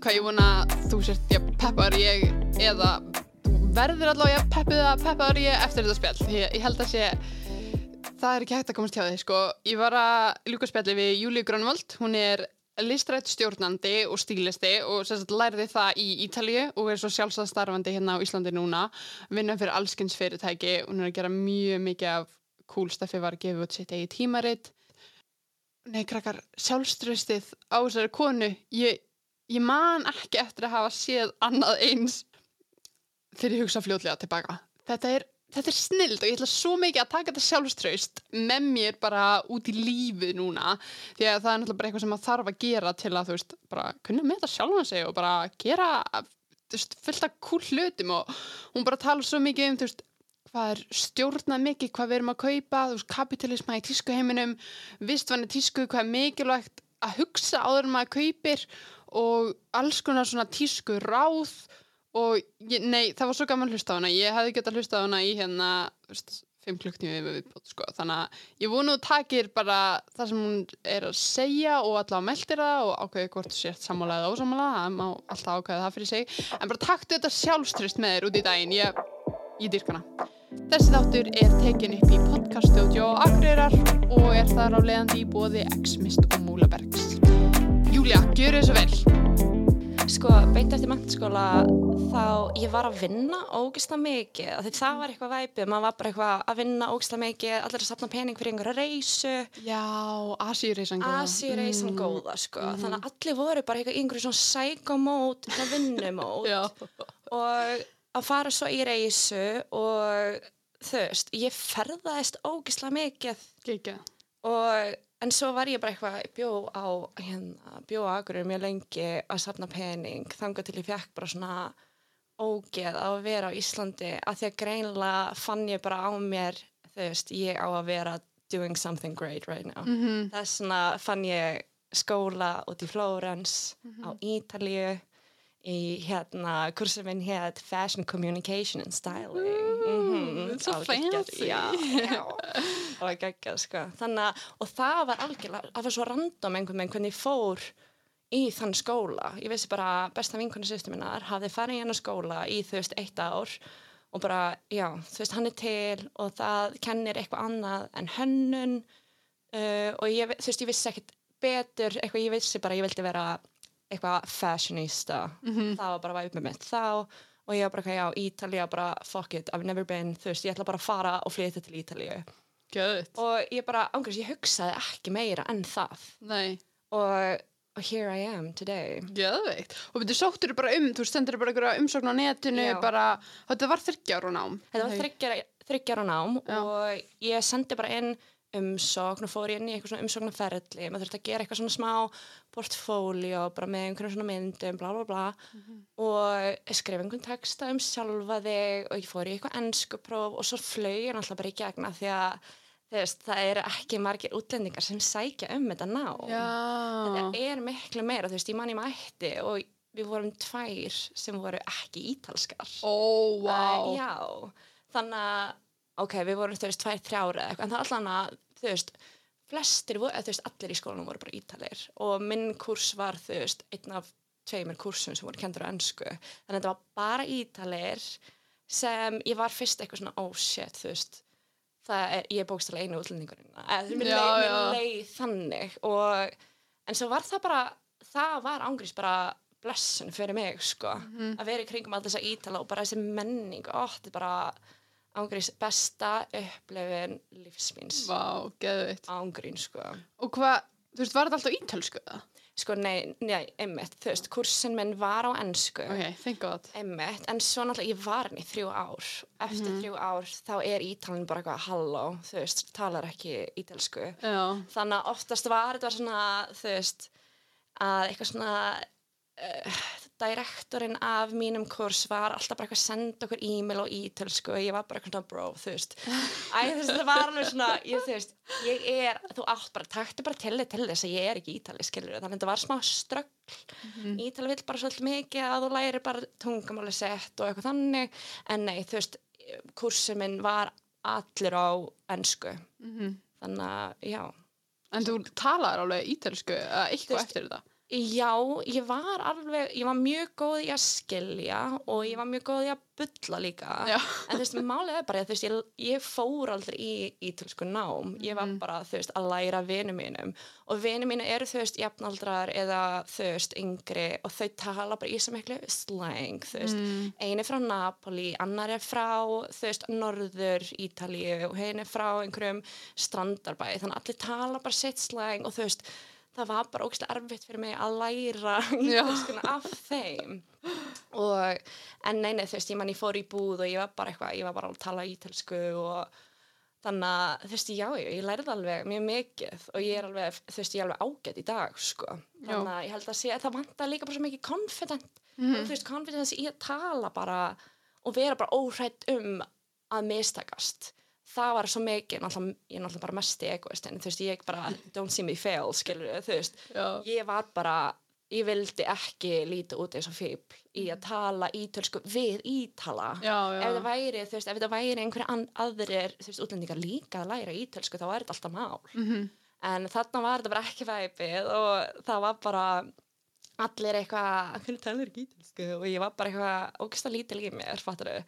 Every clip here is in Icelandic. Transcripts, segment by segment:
hvað ég vona þú sért ég peppar ég eða verður allavega ég peppuð að peppar ég eftir þetta spjall. Ég, ég held að sé það er ekki hægt að komast hjá þig sko. Ég var að ljúka spjalli við Júlíu Grönvald. Hún er listrætt stjórnandi og stílisti og sagt, lærði það í Ítalju og er svo sjálfsagt starfandi hérna á Íslandi núna. Vinna fyrir allskynns fyrirtæki. Hún er að gera mjög mikið af cool staffi var að gefa út sitt eigi tímaritt Nei, krakkar, sjálfströstið á þessari konu, ég, ég man ekki eftir að hafa séð annað eins þegar ég hugsa fljóðlega tilbaka. Þetta er, þetta er snild og ég ætla svo mikið að taka þetta sjálfströst með mér bara út í lífið núna því að það er náttúrulega bara eitthvað sem maður þarf að gera til að þú veist, bara kunna með þetta sjálfan sig og bara gera þú veist, fullt af cool hlutum og hún bara tala svo mikið um þú veist, hvað er stjórnað mikið, hvað við erum að kaupa, þú veist, kapitalisma í tískuheiminum, vistvanni tísku, hvað er mikilvægt að hugsa áður en maður kaupir og alls konar svona tísku ráð og ég, nei, það var svo gaman hlusta á hana, ég hefði gett að hlusta á hana í hérna, þú veist, 5 klukktími við viðbótt, sko, þannig að ég vonu að takir bara það sem hún er að segja og allavega meldir það og ákveði hvort sért sammála eða ósammála, það má alltaf ákveða það fyrir sig, en bara taktu þetta sjálfstrist með þér út í daginn, ég, ég dyrkana. Þessi þáttur er tekin upp í podcaststjóðjó Akureyrar og er þar á leiðandi í bóði X-Mist og Múlabergs. Júlia, þið svo vel. Sko, beint eftir mennskóla þá ég var að vinna ógisla mikið. Því það var eitthvað væpið, maður var bara eitthvað að vinna ógisla mikið, allir að sapna pening fyrir einhverja reysu. Já, Asíureysan góða. Asíureysan mm. góða, sko. Mm. Þannig að allir voru bara eitthvað einhverju svona sækomót, vinnumót. og að fara svo í reysu og þú veist, ég ferðaðist ógislega mikið Kika. og en svo var ég bara eitthvað bjó á, hérna, bjó á agurir mjög lengi að sapna pening þanga til ég fekk bara svona ógeð á að vera á Íslandi að því að greinlega fann ég bara á mér þú veist, ég á að vera doing something great right now mm -hmm. þess vegna fann ég skóla út í Flórens mm -hmm. á Ítalíu í hérna, kursum minn hér Fashion Communication and Styling. Mm -hmm. It's so fancy. Já, já það var geggjað sko. Þannig, og það var algjörlega, það var svo random einhvern veginn hvernig ég fór í þann skóla, ég vissi bara besta vinkonu sýstu minnar, hafði farið í hennar skóla í þú veist eitt ár og bara, já, þú veist, hann er til og það kennir eitthvað annað en hönnun. Uh, og ég, þú veist, ég vissi ekkert betur eitthvað, ég vissi bara, ég vildi vera eitthvað fashionista mm -hmm. það var bara væpið með mitt þá og ég var bara, já, Ítalija, bara fuck it I've never been, þú veist, ég ætla bara að fara og flytja til Gött. og ég bara, ángurins, ég hugsaði ekki meira enn það og, og here I am today Gjöðveikt, og betur sóttur bara um þú stendur bara umsókn á netinu Já. bara, þetta var þryggjar og nám þetta var þryggjar, á nám Já. og ég sendi bara inn umsókn og fór ég inn í eitthvað svona umsóknarferðli maður þurfti að gera eitthvað svona smá portfóljó bara með einhverjum svona myndum bla bla bla. Mm -hmm. og skrif einhvern texta um sjálfa þig og ég fór í eitthvað ennskupróf og svo flög ég náttúrulega bara í gegna því að veist, það eru ekki margir útlendingar sem sækja um þetta ná Já. þetta er miklu meira, þú veist, ég manni mætti og við vorum tvær sem voru ekki ítalskar. Ó, vá. Uh, Já, þannig að ok, við vorum þú veist tvær, þrjára eitthvað, en það allan að, þú veist flestir, þú veist, allir í skólanum voru bara ítalir og minn kurs var þú veist, einn af tveimur kursum sem voru kendur á ennsku, þannig að þetta var bara ítalir sem ég var fyrst eitthvað svona, oh shit, þú veist það er, ég er bókstæðilega einu útlendingurinn. Eða mér leið, þannig. Og, en svo var það bara það var ángrís bara blessun fyrir mig, sko, Mhm. að vera í kringum alltaf þessa ítala og bara þessi menning og þetta er bara ángrís besta upplifin lífsmins Vá, geðveikt. Ángrín sko. Og hvað, þú veist, var þetta alltaf ítölsku það? sko nei, nei, einmitt, þú veist kursin minn var á ennsku Ok, thank god einmitt, en svo náttúrulega ég var henni þrjú ár. Eftir Mhm. þrjú ár þá er ítalinn bara eitthvað halló, þú veist, talar ekki ítalsku Já, þannig að oftast var þetta svona, þú veist að eitthvað svona uh, direktorinn af mínum kurs var alltaf bara eitthvað að senda okkur e-mail og ítölsku og ég var bara eitthvað bro, þú veist Æ, þú veist, það var alveg svona ég, þú veist, ég er, þú átt bara taktu bara til þig til þess að ég er ekki ítali skilur þannig að þetta var smá ströggl Mhm. ítali vill bara svolítið mikið að þú læri bara tungamáli sett og eitthvað þannig en nei, þú veist, kursin minn var allir á ennsku mhm. Þannig að, já. En þú talar alveg Þú eitthvað eftir þetta? Já, ég var alveg, ég var mjög góð í að skilja og ég var mjög góð í að bulla líka. Já. En þú veist, málið er bara, þú veist, ég, ég fór aldrei í ítölsku nám. Ég var bara, þú veist, að læra vinum mínum. Og vinum mínu eru, þú veist, jafnaldrar eða, þú veist, yngri og þau tala bara í sem miklu slang, þú veist. Mm. Einu frá Napoli, annar er frá, þú veist, norður Ítalíu og henni frá einhverjum strandarbæði. Þannig að allir tala bara sitt slang og þú veist, það var bara ógæslega erfitt fyrir mig að læra af þeim. Og en nei, nei, þú veist, ég mann ég fór í búð og ég var bara eitthvað, ég var bara að tala ítölsku og þannig að þú veist, já, ég, ég lærði alveg mjög mikið og ég er alveg, þú veist, ég er alveg ágætt í dag, sko, þannig að ég held að sé að það vantar líka bara svo mikið confident. Og þú veist, confidence í að tala bara og vera bara óhrætt um að mistakast það var svo mikið, náttúrulega, ég er náttúrulega bara mest í egoistin, þú veist, ég bara don't see me fail, skilur, þú veist Já. ég var bara, ég vildi ekki líta út eins og fíbl í að tala ítölsku við ítala Já, já. ef það væri, þú veist, ef það væri einhverja aðrir, þú veist, útlendingar líka að læra ítölsku, þá er þetta alltaf mál Mhm. en þarna var þetta bara ekki væpið og það var bara allir eitthvað, hvernig talar ekki ítölsku og ég var bara eitthvað ógsta lítil í mér, fattur þau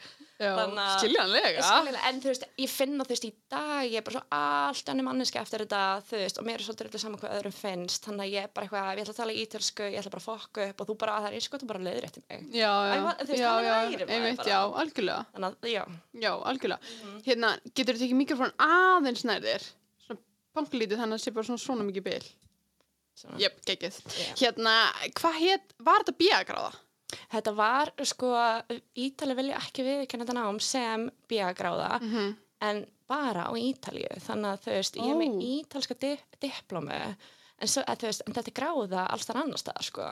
skiljanlega. En þú veist, ég finna þú veist í dag ég er bara svo allt annir manneski eftir þetta þú veist, og mér er svolítið öllu saman hvað öðrum finnst þannig að ég er bara eitthvað, ég ætla að tala ítölsku ég ætla bara að fokka upp og þú bara, það er og þú bara leiður eftir mig Já, já, Æ, þú veist, já, já, einmitt, já, algjörlega. þannig já, Já, algjörlega. Mhm. Hérna, getur þú tekið mikrofón aðeins nærðir? Svona Jöp, geggið. Já. Hérna, hvað hétt, var þetta bíagráða? þetta var, sko Ítali vilja ekki viðkynna þetta nám sem bíagráða Mm en bara á Ítalíu þannig að þú veist, ég er með ítalska di diplómu en, svo, að, þú veist, en þetta er gráða alls þar annar stað, sko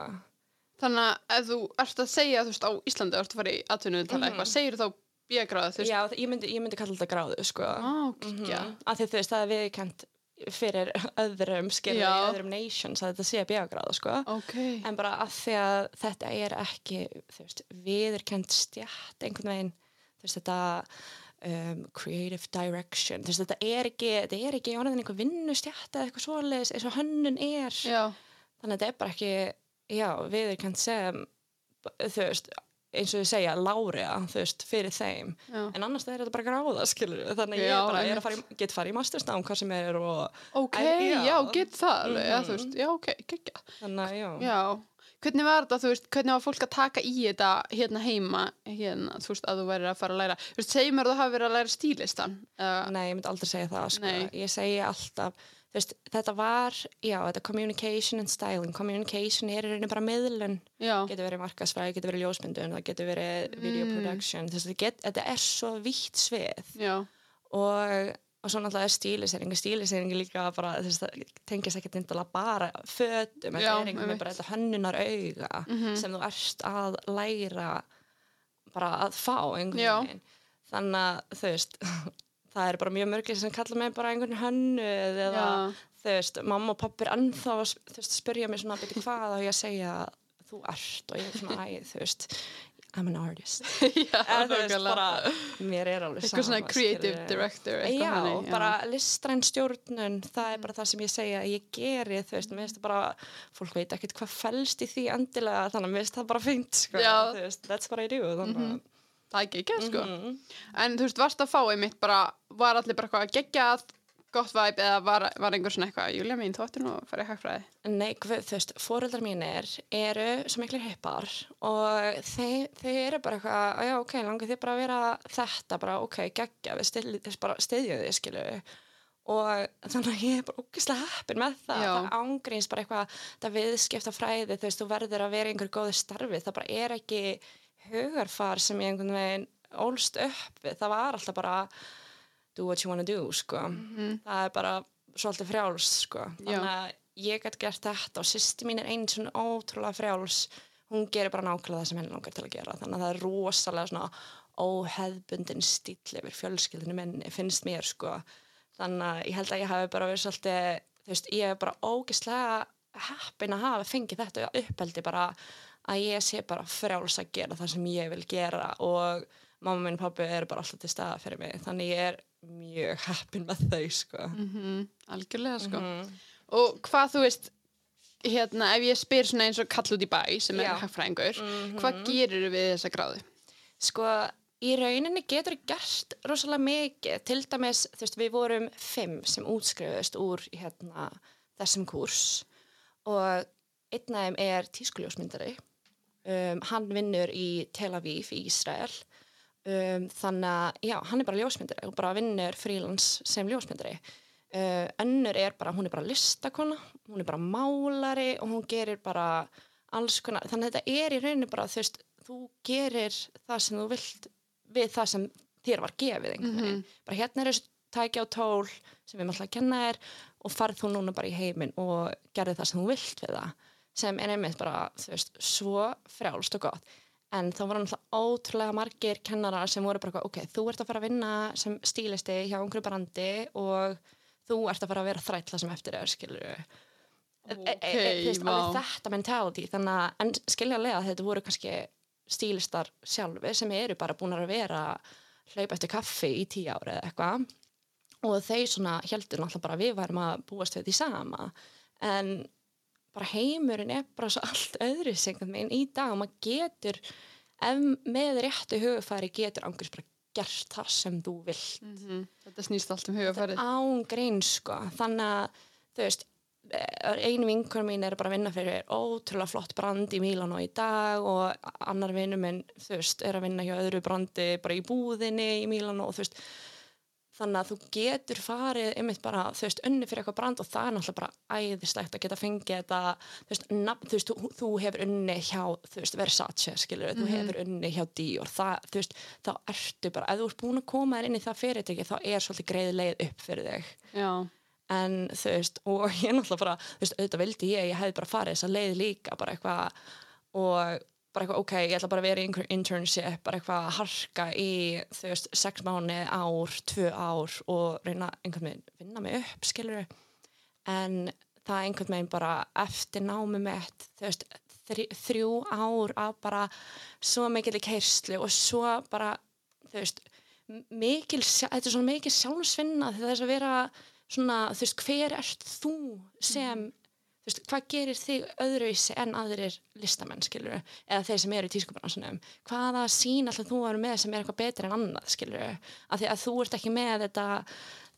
Þannig að ef þú ert að segja, þú veist, á Íslandi, þú ert að fara í atvinnuðu tala Mhm. eitthvað, segir þá bíagráða, þú veist? Já, ég myndi, ég myndi kalla þetta gráðu, sko. Á, Mhm. geggja. Af því þú veist, það er viðkent fyrir öðrum, skilur í öðrum nations að þetta sé bíagráðu, sko. Ok. En bara að því að þetta er ekki, veist, viðurkent stjætt einhvern veginn, veist, þetta um, creative direction, veist, þetta er ekki, þetta er ekki einhver vinnustjætt eða eitthvað svoleiðis eins og hönnun er. Já, Þannig að þetta er bara ekki, já, viðurkent sem, þú veist, eins og þau segja, láriða, þú veist, fyrir þeim. já. En annars það er þetta bara gráða, skilur Þannig Já, ég bara, er að fara í, get farið í mastersnám hvað sem er og Ok, já, já. get það alveg, já, þú Mhm. veist, já, ok, geggja. þannig já. Já, hvernig var þetta, þú veist, hvernig var fólk að taka í þetta hérna heima, hérna, þú veist, að þú væri að fara að læra, þú veist, segjum að þú hafi verið að læra stílistan, uh, Nei, ég myndi aldrei segja það, sko. Nei. Ég segi alltaf, veist, þetta var, já, þetta communication and styling. Communication er rauninni bara miðlun. já, Getur verið markasfræði, getur verið ljósmyndun, það getur verið video Mm. production. Þú veist, þetta, get, þetta er svo vítt svið. já, og, og svo náttúrulega er stílisering stílisering er líka bara þú veist, það tengist ekki tindalega bara fötum, þetta Já, er einhvern veginn bara þetta hönnunar auga Mhm. sem þú ert að læra bara að fá einhvern veginn þannig að þú veist það er bara mjög mörgir sem kalla mig bara einhvern hönnuð eða já, þú veist, mamma og pappi er ennþá að veist, spyrja mig svona byrju hvað og ég að segja þú ert? Og ég er svona æ, þú veist I'm an artist. Já, eða þú veist, bara mér er alveg eitthvað svona creative director, Já, þannig, bara listræn stjórnun, það er bara það sem ég segja að ég geri, þú veist, mér það bara fólk veit ekkert hvað fælst í því endilega, þannig að mér finnst það bara fínt, sko, Já. þú veist, that's what I do, þannig að það er ekki, sko, Mhm. en þú veist, varst að fá einmitt bara, var allir bara eitthvað geggjað, gott væp, eða var, var einhver svona eitthvað, Júlia mín, þú ættir nú að fara í hagfræði, Nei, hvað, þú veist, fóreldrar mínir eru svo miklu hippar og þeir, þeir eru bara eitthvað, "Á, já, ok, langar þið bara að vera þetta, bara, ok, geggja, við stiðjum þið, skilu og þannig að ég er bara ógislega heppin með það, Já. það ángríns bara eitthvað, það viðskipta fræði, þú veist, þú verður að vera í einhverju góðu starfi, það bara er ekki hugarfar sem ég einhvern veginn ólst upp við, það var alltaf bara do what you wanna do, sko. Það er bara svolítið frjáls sko. þannig að ég gæti gert þetta og sýsti mín er einn svona ótrúlega frjáls. Hún gerir bara nákvæmlega það sem henni langar til að gera. Þannig að það er rosalega svona óheðbundin stíl yfir fjölskyldinu minni finnst mér sko. Þannig að ég held að ég hafi bara verið svolítið þú veist, ég er bara ógislega heppin að hafa fengið þetta uppeldi bara að ég sé bara frjáls að gera það sem ég vil gera og mamma minn og pappi eru bara alltaf til staða fyrir mig þannig ég er mjög heppin með þau sko mm algjörlega, sko, Mhm. og hvað, þú veist, hérna, ef ég spyr svona eins og kall út í bæ sem er Já. Mhm. hagfræðingur, hvað gerir við þessa gráðu? Sko, í rauninni getur gert rosalega mikið. Til dæmis, þú veist, við vorum fimm sem útskrifuðist úr hérna, þessum kurs og einn af þeim er tískuljósmyndari. Um, hann vinnur í Tel Aviv í Ísrael. Um, þannig að, já, hann er bara ljósmyndari og bara vinnur frílans sem ljósmyndari. Uh, önnur er bara, hún er bara listakona, hún er bara málari og hún gerir bara alls konar, þannig að þetta er í rauninni bara, þú veist, þú gerir það sem þú vilt við það sem þér var gefið einhvern veginn. Bara hérna er þessu tækja og tól sem við mátt að kenna þér og farð þú núna bara í heiminn og gerði það sem þú vilt við það sem er einmitt bara, þú veist, svo frjálst og gott. En þá voru náttúrulega ótrúlega margir kennarar sem voru bara, ok, þú ert að fara að vinna sem stílisti hjá einhverju brandi og þú ert að fara að vera þrætla sem eftir er, skilur við. Ok, veist, vá. alveg þetta mentality þannig að, en skiljanlega að þetta voru kannski stílistar sjálfi sem eru bara búin að vera hlaupa eftir kaffi í tíu ári eða eitthvað og þeir svona heldur náttúrulega bara við værum að búast við því sama en bara heimurinn er bara svo allt öðru sem meginn í dag og maður getur ef með réttu hugufæri getur angurs bara gert það sem þú vilt Mm Þetta snýst allt um hugafærið. án grín sko þannig að þú veist einu vinkur mín er bara að vinna fyrir ótrúlega flott brand í Mílanó í dag og annar vinnu minn þú veist er að vinna hjá öðru brandi bara í búðinni í Mílanó og þú veist þannig að þú getur farið einmitt bara, þú veist, unni fyrir eitthvað brand og það er náttúrulega bara æðislegt að geta fengið þetta, þú veist, nafn, þú, veist þú, þú hefur unni hjá, þú veist, Versace skilur, þú hefur unni hjá Dior það, þú veist, þá ertu bara ef þú ert búin að koma þér inn í það fyrirtæki þá er svolítið greið leið upp fyrir þig. Já, en þú veist, og ég náttúrulega bara, þú veist, auðvitað vildi ég, ég hefði bara farið þessa leið líka, bara eitthvað og bara eitthvað, ok, ég ætla bara að vera í einhver internship, bara eitthvað að harka í, þú veist, sex mánu, ár, tvö ár og reyna einhvern veginn vinna mig upp, skilur en það einhvern veginn bara eftir námi mitt, þú veist, þrjú, þrjú ár af bara svo mikil í keirslu og svo bara, þú veist, mikil, þetta er svona mikil sjálfsvinna þess að vera svona, þú veist, hver ert þú sem, þú veist, hvað gerir þig öðruvísi en aðrir listamenn, skilur eða þeir sem eru í tískubransunum hvaða sín alltaf þú eru með sem er eitthvað betur en annað, skilur af því að þú ert ekki með þetta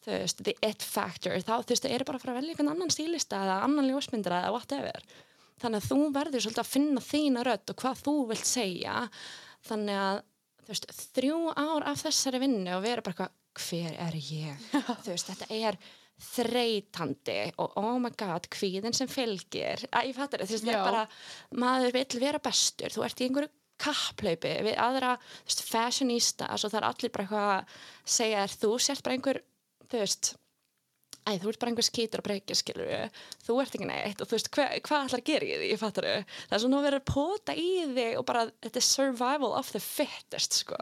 þú veist, the it factor, þá þú veist, það eru bara að fara að velja einhvern annan stílista eða annan ljósmyndara eða whatever. Þannig að þú verður svolítið að finna þína rödd og hvað þú vilt segja. Þannig að þú veist, þrjú ár af þessari vinnu og vera bara hver er ég? Þú veist, þetta er þreytandi og oh my god, kvíðin sem fylgir. Að ég fattar þetta, Já. er bara maður vill vera bestur, þú ert í einhverju kapplaupi við aðra veist, fashionista, svo það er allir bara eitthvað að segja þér, þú sért bara einhver þú veist Æ, þú ert bara einhver skítur að breyka, skilur þú ert ekki neitt. Og þú veist, hva, hvað að gera í því, ég fattar það. Er svona að vera að pota í þig og bara, þetta er survival of the fittest, sko.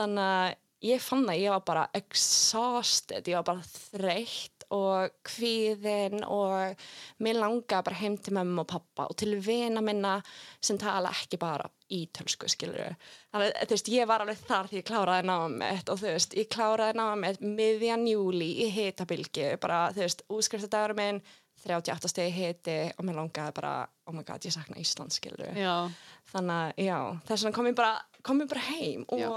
Þannig að ég fann að ég var bara exhausted, ég var bara þreytt og kvíðin og mér langaði bara heim til mömmu og pappa og til vina minna sem tala ekki bara ítölsku, skilur þannig að þú veist, ég var alveg þar því ég kláraði náma mitt og þú veist, ég kláraði náma mitt miðjan júli í hitabilgi bara, þú veist, útskrifstadagur minn 38 stegi hiti og mér langaði bara oh my god, ég sakna Ísland, skilur já, þannig að já, þess vegna kom ég bara, kom ég bara heim Já.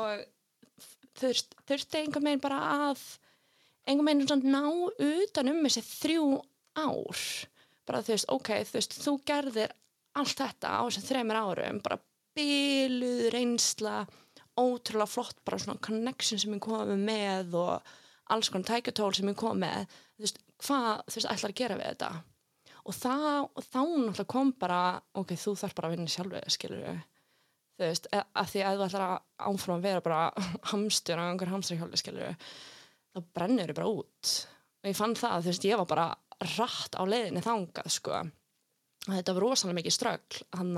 Þurft, þurfti einhvern veginn bara að einhvern veginn svona ná utan um þessi þrjú ár. Bara þú veist, ok, þú veist, þú gerðir allt þetta á þessum þreymur árum bara byluð reynsla ótrúlega flott bara svona connection sem ég komið með og alls konar tækjatól sem ég kom með. Þú veist, hvað, þú veist, ætlar að gera við þetta? Og, það, og þá náttúrulega kom bara ok, þú þarf bara að vinna sjálfið, skilur við þú veist, e- að því að þú ætlar að áfram að vera bara hamstur á einhver hamsturhjóli, skilur þá brennur þau bara út. Og ég fann það, þú veist, ég var bara rætt á leiðinni þangað, sko. Og þetta var rosalega mikið ströggl hann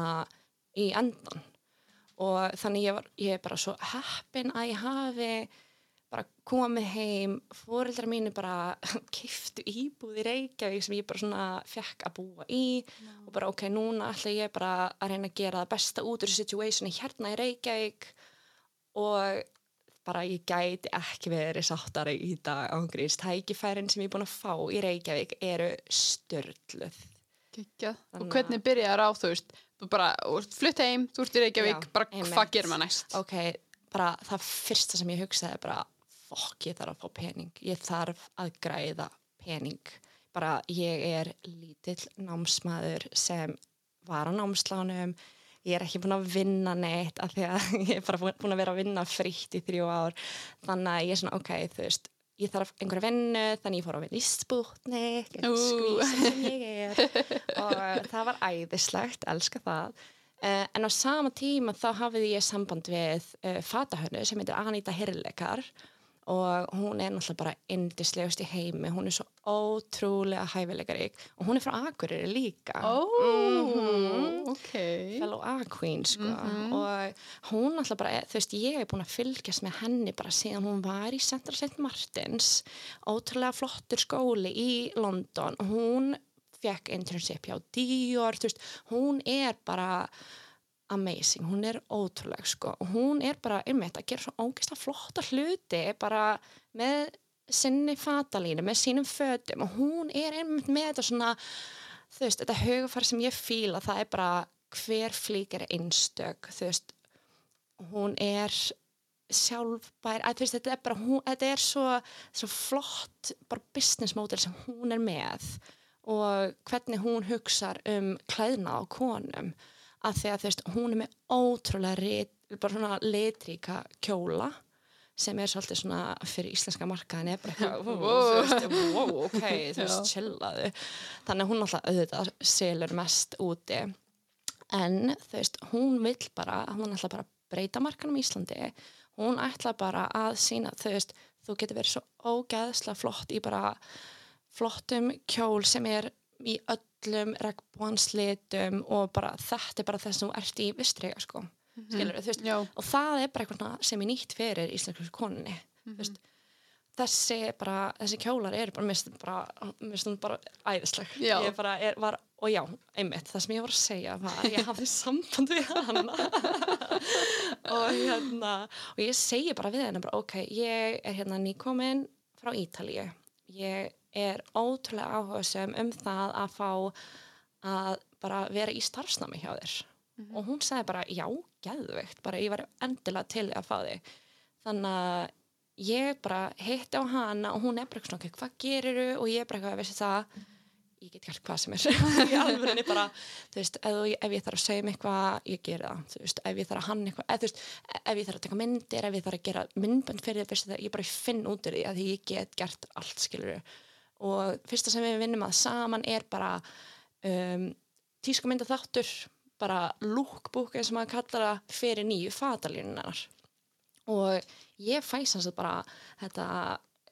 í endan og þannig ég var, ég er bara svo heppin að ég hafi bara komið heim, fóreldrar mínu bara kiftu íbúð í Reykjavík sem ég bara svona fekk að búa í og bara ok, núna ætla ég bara að reyna að gera það besta út úr situationi hérna í Reykjavík og bara ég gæti ekki verið sáttari í dag ángríns. Tækifærin sem ég er búin að fá í Reykjavík eru störluð. Og að- hvernig byrjaðar á, þú veist, þú bara, flutt heim, þú ert í Reykjavík, Já, bara hvað gerir maður næst? ok, bara það fyrsta sem ég hugsaði bara, fokk, ég þarf að fá pening ég þarf að græða pening. Bara ég er lítill námsmaður sem var á námslánum ég er ekki búin að vinna neitt af því að ég er bara búin að vera að vinna fritt í þrjú ár. Þannig að ég er svona, ok, þú veist ég þarf einhverja vinnu, þannig ég fór að vinna í spútnik, Ú. skvísin sem ég er. Og það var æðislegt, elska það. Uh, en á sama tíma þá hafði ég samband við uh, fatahönnu sem heitir Anita Hirlekar og hún er náttúrulega bara indislegust í heimi, hún er svo ótrúlega hæfileikarík. Og hún er frá Akureyri líka. Ó, Mhm. ok. fellow A-queen sko. Og hún alltaf bara, þú veist, ég hef búin að fylgjast með henni bara síðan hún var í Central St. Martins. Ótrúlega flottur skóli í London. Hún fekk internship hjá Dior, þú veist, hún er bara amazing, hún er ótrúleg sko. Og hún er bara einmitt að gera svo ógeðslega flotta hluti bara með sinni fatalínu, með sínum fötum. Og hún er einmitt með þetta svona þú veist, þetta hugafar sem ég fíla það er bara hver flík er einstök, þú veist. Hún er sjálfbær, að, veist, þetta er bara hún, þetta er svo, svo flott bara business model sem hún er með. Og hvernig hún hugsar um klæðna á konum að því að þú veist, hún er með ótrúlega rit, bara svona litríka kjóla sem er svolítið svona fyrir íslenska markaðin er bara eitthvað, wow, ok, þú veist, chillaðu. Þannig að hún alltaf auðvitað selur mest úti. En þú veist, hún vill bara hún ætla bara að breyta markanum í Íslandi. Hún ætla bara að sína þú veist, þú getur verið svo ógeðslega flott í bara flottum kjól sem er í öllum regnbónslitum og bara þetta er bara þess að þú ert í vistriga sko, skilur þú veist og það er bara eitthvað sem er nýtt fyrir íslensku konunni þú veist. Þessi bara, þessi kjólar eru bara mist bara, mist hún bara æðisleg. Já. ég bara er, var, og já, einmitt það sem ég var að segja var, ég hafði samband við hana. Og hérna og ég segi bara við henni bara, ok, ég er hérna nýkomin frá Ítalíu. Ég er ótrúlega áhugasum um það að fá að bara vera í starfsnámi hjá þér. Og hún sagði bara, já, geðveikt bara ég var endilega til í að fá þig. Þannig að ég bara hitti á hana og hún er bara eitthvað hvað geriru og ég er bara eitthvað, veistu það ég get gert hvað sem er. Í alvörinni bara, þú veist, ef, þú- ef ég þarf að segja mig eitthvað, ég geri það, þú veist, ef ég þarf að hann eitthvað, eð, þú veist, ef ég þarf að taka myndir ef ég þarf að gera myndbönd fyrir veistu það, ég bara finn út úr því að ég get gert allt, skilur og fyrsta sem við vinnum að saman er bara um, tískumynda þáttur bara lookbook eins og maður kallar það fyrir nýju fatalínunar og ég fæ sanns að bara þetta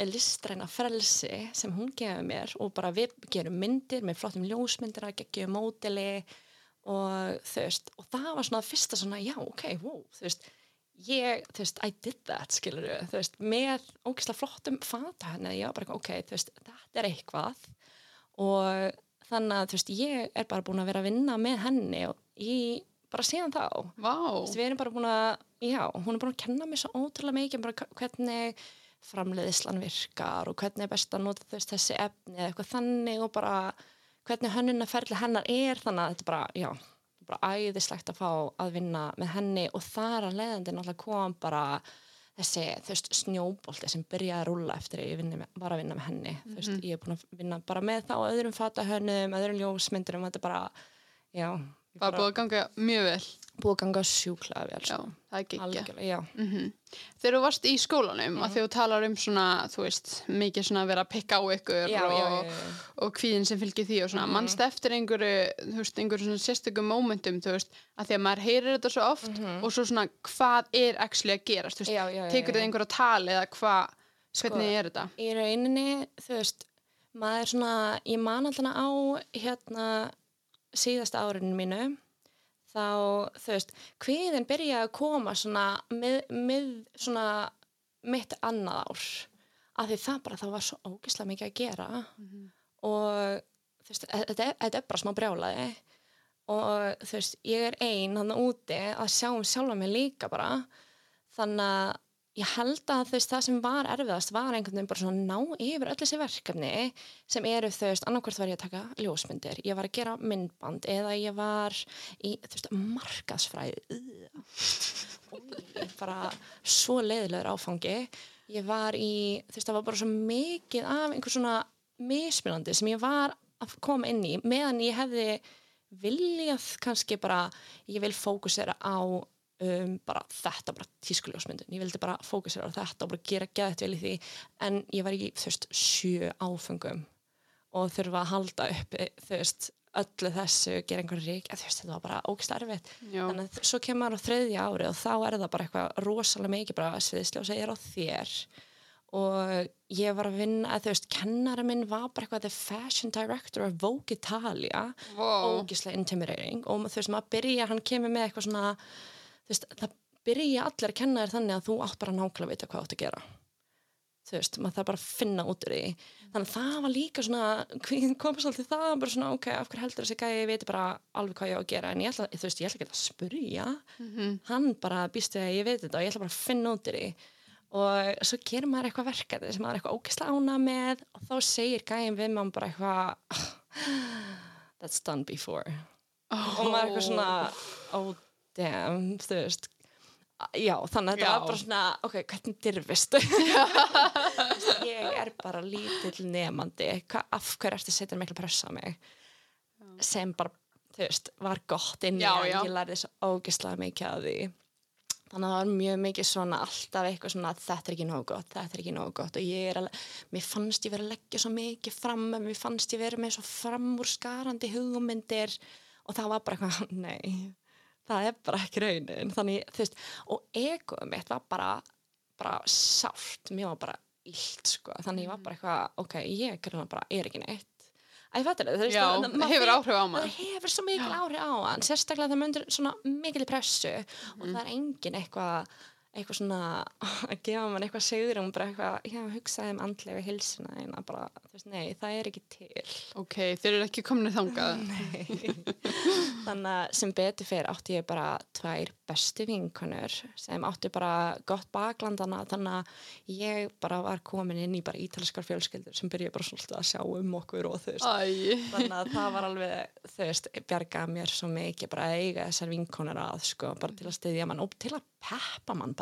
listræna frelsi sem hún gefur mér og bara við gerum myndir með flottum ljósmyndir að geggjum módeli og þú veist og það var svona fyrsta svona já ok, wow, þú veist ég, þú veist, I did that, skilur þú veist, með ógislega flottum fata henni, ég var bara, ok, þú veist, þetta er eitthvað og þannig að, þú veist, ég er bara búin að vera að vinna með henni og í, bara síðan þá vá. Þú veist, við erum bara búin að, já, hún er búin að kenna mér svo ótrúlega mikið bara hva- hvernig framleiðislan virkar og hvernig er best að nota veist, þessi efni eða eitthvað þannig og bara hvernig hönnunarferli hennar er þannig að þetta bara, já, bara æðislegt að fá að vinna með henni og þar að leiðandi náttúrulega kom bara þessi, þú veist, snjóbolti sem byrjaði að rúlla eftir að ég vinni var að vinna með henni. Þú veist, ég er búin að vinna bara með þá öðrum fatahönnum, öðrum ljósmyndurum þetta er bara, já Það er búið að ganga mjög vel. búið að ganga sjúklega vel Já, sko. það er geggja. já Mm Þegar þú varst í skólanum, að þegar þú talar um svona, þú veist, mikið svona að vera að pikka á ykkur já, og, já, já, já. og kvíðin sem fylgir því og svona, Mhm. mannst eftir einhverju, þú veist, einhverju svona sérstökum momentum, þú veist, að því að maður heyrir þetta svo oft og svo svona, hvað er actually að gerast, þú veist, Mhm. Já, já, já, tekur já. þið einhverju að tala eða hvað, Sko, hvernig er þetta? í rauninni, þú veist maður svona, ég man alltaf á hérna síðasta árinu mínu þá, þú veist, kviðin byrjaði að koma svona mið, mið svona mitt annað ár af því það bara, það var svo ógislega mikið að gera. Og þú veist, e- þetta er, þetta er bara smá brjálaði og þú veist, ég er ein hann úti að sjá um sjálfa mig líka bara. Þannig að ég held að þú veist, það sem var erfiðast var einhvern veginn bara svona ná yfir öll þessi verkefni sem eru þú veist, annarkvort var ég að taka ljósmyndir, ég var að gera myndband eða ég var í þú veist, markasfræði bara svo leiðilegur áfangi. Ég var í, þú veist, það var bara svo mikið af einhver svona mismunandi sem ég var að koma inn í meðan ég hefði viljað kannski bara, ég vil fókusera á um, bara þetta, bara tískuljósmyndun, ég vildi bara fókusera á þetta og bara gera gæðið vel í því. En ég var ekki, þú veist, sjö áfengum og þurfa að halda upp þú veist, öllu þessu gera einhverju rík, þú veist, þetta var bara ógst erfitt. Já. þannig að svo kemur maður á þriðja ári og þá er það bara eitthvað rosalega mikið bara sviðsljósa er á þér. Og ég var að vinna, að, þú veist, kennara minn var bara eitthvað the fashion director of Vogue Italia. Wow. ógislega intimidating. Og þú veist, maður byrja, hann kemur með eitthvað svona veist, það byrja allir að kenna þér þannig að þú átt bara nákvæmlega að vita hvað átt að gera. Þú veist, maður þarf bara að finna út úr því. Þannig að það var líka svona hví- kom svolítið það, bara svona ok, af hverju heldur þessi gæði, ég veit bara alveg hvað ég á að gera? En ég ætla, þú veist, ég ætla ekki að spurja. Hann bara býst við að ég veit þetta og ég ætla bara að finna út úr því. Og svo gerir maður eitthvað verkefni sem maður er eitthvað ógislega ána með og þá segir gæðin við maður bara eitthvað that's done before. Og maður er eitthvað svona oh damn, þú veist já, þannig að þetta Já. var bara svona ok, hvernig dyrfist ég er bara lítill nefandi af hverju ertu að setja mikla pressa á mig? Sem bara, þú veist, var gott inn í Já, já. ég lærði svo ógeðslega mikið af því. Þannig að það var mjög mikið svona alltaf eitthvað svona þetta er ekki nógu gott, þetta er ekki nógu gott. Og ég er alveg, mér fannst ég verið að leggja svo mikið fram, mér fannst ég verið með svo framúrskarandi hugmyndir. Og það var bara eitthvað, nei það er bara ekki raunin. Þannig, veist, og egoð mitt var bara, bara sárt. Mér var bara illt, sko. Þannig ég var bara eitthvað, ok, ég bara er ekki neitt. Æ, þú veist, Já, það- það hefur áhrif á mann. það hefur svo mikil áhrif á hann sérstaklega maður undir svona mikil pressu og það er engin eitthvað eitthvað svona að gefa mann eitthvað segur um bara eitthvað, já, hugsaði um andlega hilsuna en að bara, þú veist, nei, það er ekki til. Ok, þeir eru ekki komin þangað. þannig að sem betur fyrir átti ég bara tvær bestu vinkonur sem átti bara gott baklandana þannig að ég bara var komin inn í bara ítalskar fjölskyldur sem byrja bara svolítið að sjá um okkur og þú veist Æ, þannig að það var alveg, þú veist, bjargaði mér svo mikið bara að eiga þessar vinkonur að sko, bara til að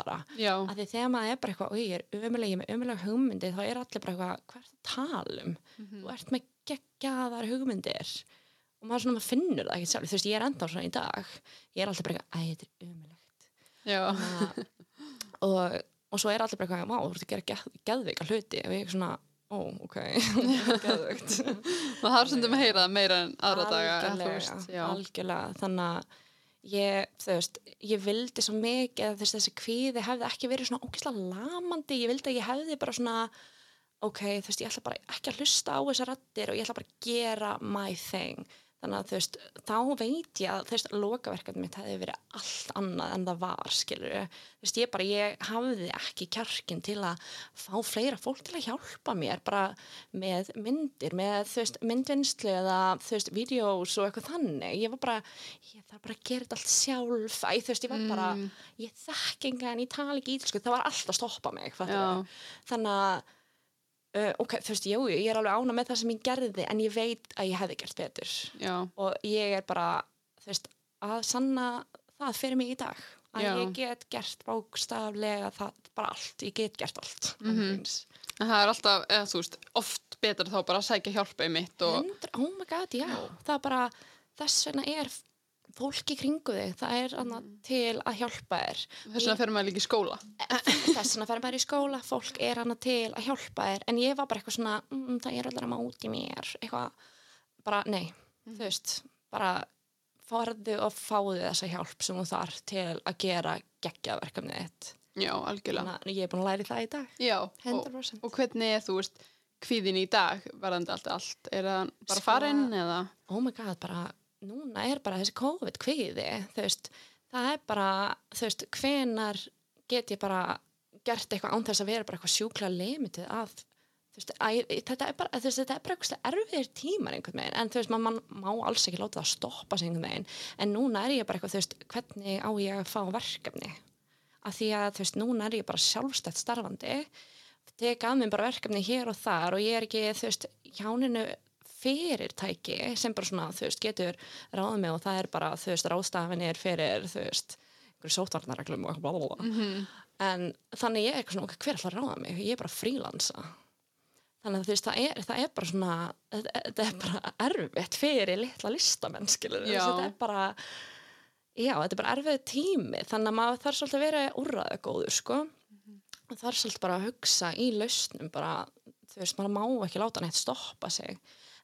og bara, já, að því þegar maður er bara eitthvað, oi, ég er ömuleg, ég er með ömuleg hugmyndir þá er allir bara eitthvað, hvað er það að tala um? Þú ert með geggjaðar hugmyndir. Og maður svona, maður finnur það ekki sjálf, þú veist, ég er enda svona í dag. Ég er alltaf bara eitthvað, æ, þetta er ömulegt já, og, og svo er allir bara eitthvað, vá, þú ert að gera geð, geðveika hluti. Og ég er svona, ó, ok. Geðveikt. Það þarf sem að heyra það meira en aðra daga. algjörlega, algjörlega. Þannig að ég, þú veist, ég vildi svo mikið að þess, þessi kvíði hefði ekki verið svona ógislega lamandi, ég vildi að ég hefði bara svona ok, þú veist, ég ætla bara ekki að hlusta á þessar rattir og ég ætla bara að gera my thing þannig að þú veist, þá veit ég að þú veist, lokaverkefni mitt hefði verið allt annað en það var, skilur þú veist, ég bara, ég hafði ekki kjarkin til að fá fleira fólk til að hjálpa mér bara með myndir, með þú veist, myndvinnslu eða þú veist, vídeós og eitthvað þannig, ég var bara ég þarf bara að gera þetta allt sjálf. Æ, þú veist, ég var bara, ég þekk engan ég tala ekki ítlsku, það var alltaf að stoppa mig þannig að uh, ok, þú veist, jú, ég er alveg ána með það sem ég gerði en ég veit að ég hefði gert betur. Já, og ég er bara, þú veist, að sanna það fyrir mig í dag að Já. ég get gert bókstaflega það, bara allt, ég get gert allt. Mm en það er alltaf, eða þú veist, oft betra þá bara að sækja hjálpa í mitt og, oh my god, já, það er bara þess vegna er fólk í kringu þig, það er annað til að hjálpa þér þess vegna fer maður líka í skóla. þess vegna fer maður í skóla, fólk er annað til að hjálpa þér, en ég var bara eitthvað svona mm, það er allir að máti mér eitthvað, bara, nei, þú veist bara farðu og fáðu þessa hjálp sem þú þarf til að gera geggja verkefnið þitt Já, algjörlega. þannig að ég er búin að læra í það í dag Já, og, 100% og hvernig er þú veist, kvíðin í dag varðandi allt allt? Er það bara Sko- farinn eða? oh my god, bara, núna er bara þessi COVID kvíði, þú veist það er bara, þú veist, hvenar get ég bara gert eitthvað án þess að vera bara eitthvað sjúkla limitið að þú veist, æ, þetta er bara þú veist, þetta er bara eitthvað erfiðir tímar einhvern veginn, en þú veist, man, man má alls ekki láta það stoppa sig einhvern veginn, en núna er ég bara eitthvað, þú veist, hvernig á ég að fá verkefni? Af því að, þú veist, núna er ég bara sjálfstætt starfandi teka að mér bara verkefni hér og þar og ég er ekki, þú veist, hjáninu fyrirtæki sem bara svona, þú veist, getur ráðið mig og það er bara, þú veist, ráðstafinir fyrir, þú veist, einhverju sótvarnarreglum og eitthvað blablabla. Mm -hmm. En þannig ég er eitthvað svona, ok, hver er alltaf að ráða mig? Ég er bara frílansa. Þannig að þú veist, það er, það er bara svona, þetta er bara erfitt fyrir litla listamenn, skilur. Þetta er bara, já, þetta er bara erfið tími. Þannig að maður þarf svolítið að vera úrraða góður, sko. Og þarf svolítið bara að hugsa í lausnum, bara, þú veist, maður má ekki láta neitt stoppa sig.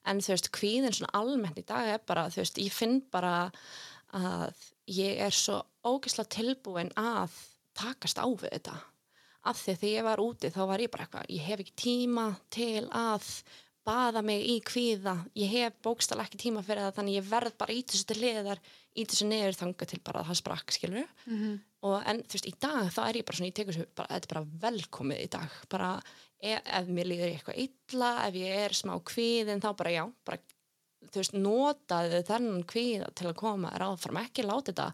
En þú veist, kvíðin svona almennt í dag er bara, þú veist, ég finn bara að ég er svo ógeðslega tilbúin að takast á við þetta. Af því að þegar ég var úti þá var ég bara eitthvað ég hef ekki tíma til að baða mig í kvíða. Ég hef bókstala ekki tíma fyrir það þannig ég verð bara í þessu til liðar í þessu niður þanga til bara að það sprakk skilur Mhm. og en þú veist í dag þá er ég bara svona ég tekur þessu þetta er bara velkomið í dag. Bara ef, ef mér líður eitthvað illa ef ég er smá kvíðin þá bara já bara þú veist, notaði þennan kvíða til að koma þér áfram, ekki láti þetta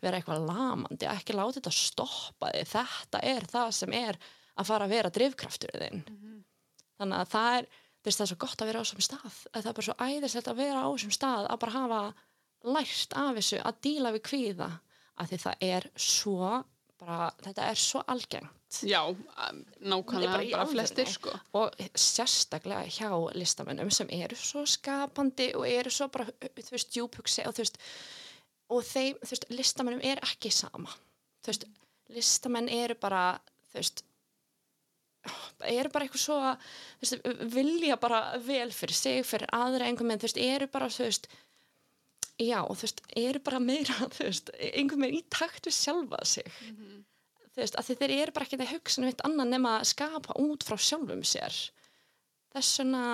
vera eitthvað lamandi, ekki láti þetta stoppa þig, þetta er það sem er að fara að vera drifkraftur þinn. Þannig að það er þú veist, það er svo gott að vera á þessum stað. Að það er bara svo æðislegt að vera á þessum stað að bara hafa lært af þessu að díla við kvíða, að því það er svo bara, þetta er svo algengt. Já, um, nákvæmlega Bara bara, flestir sko. og sérstaklega hjá listamennum sem eru svo skapandi og eru svo bara, þú veist, djúphugsi og þú veist, og þeim, þú veist, listamennum er ekki sama. Þú veist, listamenn eru bara þú veist eru bara eitthvað svo þú veist, vilja bara vel fyrir sig, fyrir aðra einhvern veginn, þú veist, eru bara þú veist, já, þú veist, eru bara meira, þú veist, einhvern veginn í takt við sjálfa sig. Þú veist, að þeir eru bara ekki að hugsa um eitt annað nema að skapa út frá sjálfum sér. Þess vegna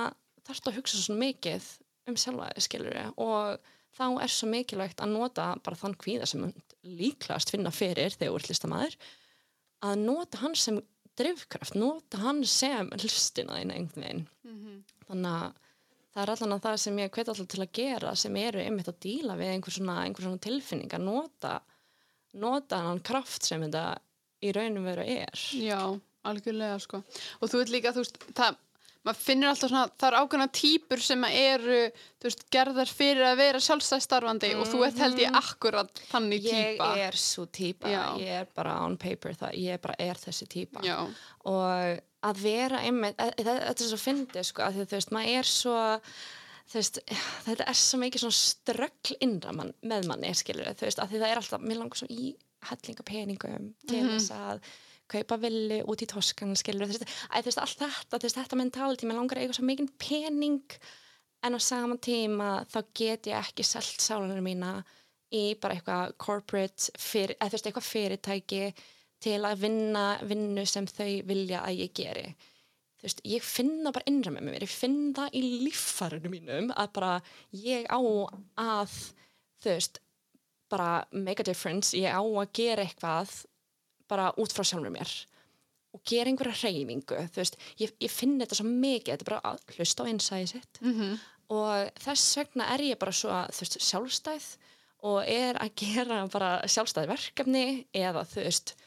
þarftu að hugsa svo mikið um sjálfa þig, skilur og þá er svo mikilvægt að nota bara þann kvíða sem munt líklegast finna fyrir þegar þú ert listamæður að nota hann sem drifkraft, nota hann sem listina þín einhvern veginn. Mhm. þannig að það er allan að það sem ég hvet alltaf til að gera sem eru einmitt að díla við einhver svona, einhver svona tilfinning að nota nota hann kraft sem þetta í raunum veru er Já, algjörlega sko. Og þú veit líka, þú veist, það, maður finnir alltaf svona, það er ákveðna típur sem eru, þú veist, gerðar fyrir að vera sjálfstæðstarfandi og þú ert held ég akkurat þannig Mhm. ég er svo típa, Já. ég er bara on paper það, ég bara er þessi típa Já, og að vera einmitt, e- e- þetta er svo fyndið sko, því þú veist, maður er svo veist, þetta er svo mikið svona ströggl innra mann, með manni skilur, þú veist, að því það er alltaf, mér langar svo í hellinga peningum til þess að kaupa villi út í toskan skilur, þú veist, að, þú veist, allt þetta þú veist, þetta mentality, mér langar að eiga svo mikið pening en á sama tíma þá get ég ekki selt sálunum mína í bara eitthvað corporate, fyr, eða þú veist, eitthvað fyrirtæki til að vinna vinnu sem þau vilja að ég geri. Þú veist, ég finna bara innra með mér, ég finn það í líffarinu mínum að bara ég á að þú veist, bara make a difference, ég á að gera eitthvað bara út frá sjálfur mér og gera einhverja hreyfingu. Þú veist, ég, ég finn þetta svo mikið. Þetta er bara að hlusta á innsæði sitt. Mhm. og þess vegna er ég bara svo þú veist, sjálfstæð og er að gera bara sjálfstæð verkefni eða þú veist mm,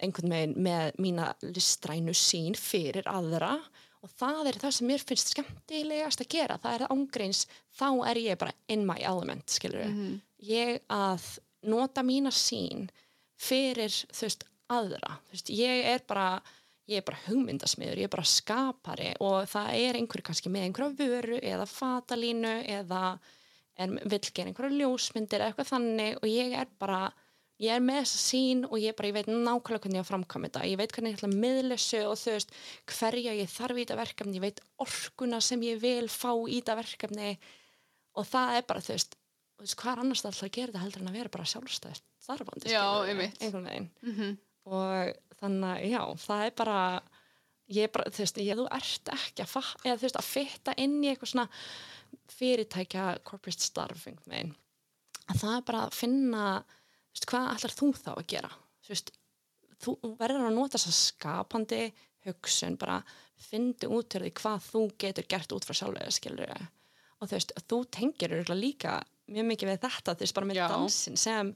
einhvern veginn með mína listrænu sín fyrir aðra. Og það er það sem mér finnst skemmtilegast að gera, það er ángreins þá er ég bara in my element skilur Mhm. ég að nota mína sín fyrir þú veist aðra, þú veist, ég er bara ég er bara hugmyndasmiður, ég er bara skapari. Og það er einhver kannski með einhverja vöru eða fatalínu eða vill gera einhverja ljósmyndir eða eitthvað þannig. Og ég er bara ég er með þessa sín og ég bara, ég veit nákvæmlega hvernig ég á að framkvæma þetta, ég veit hvernig ég ætla að miðla þessu og þú veist, hverja ég þarf í þetta verkefni, ég veit orkuna sem ég vil fá í þetta verkefni. Og það er bara, þú veist, veist hvað annars það að gera þetta heldur en að vera bara sjálfstæðist einmitt. einhvern veginn. Mhm. og þannig að já, það er bara ég er bara, þú veist, ég, þú ert ekki að eða veist, að fitta inn í eitthvað svona fyrirtækja corporate starf einhvern veginn. Að það er bara að finna veist, hvað ætlar þú þá að gera þú veist, þú verður að nota þess að skapandi hugsun bara fyndi út til því hvað þú getur gert út frá sjálflega skilur og þú veist, þú tengir líka mjög mikið við þetta, þú veist, bara með Já. dansin sem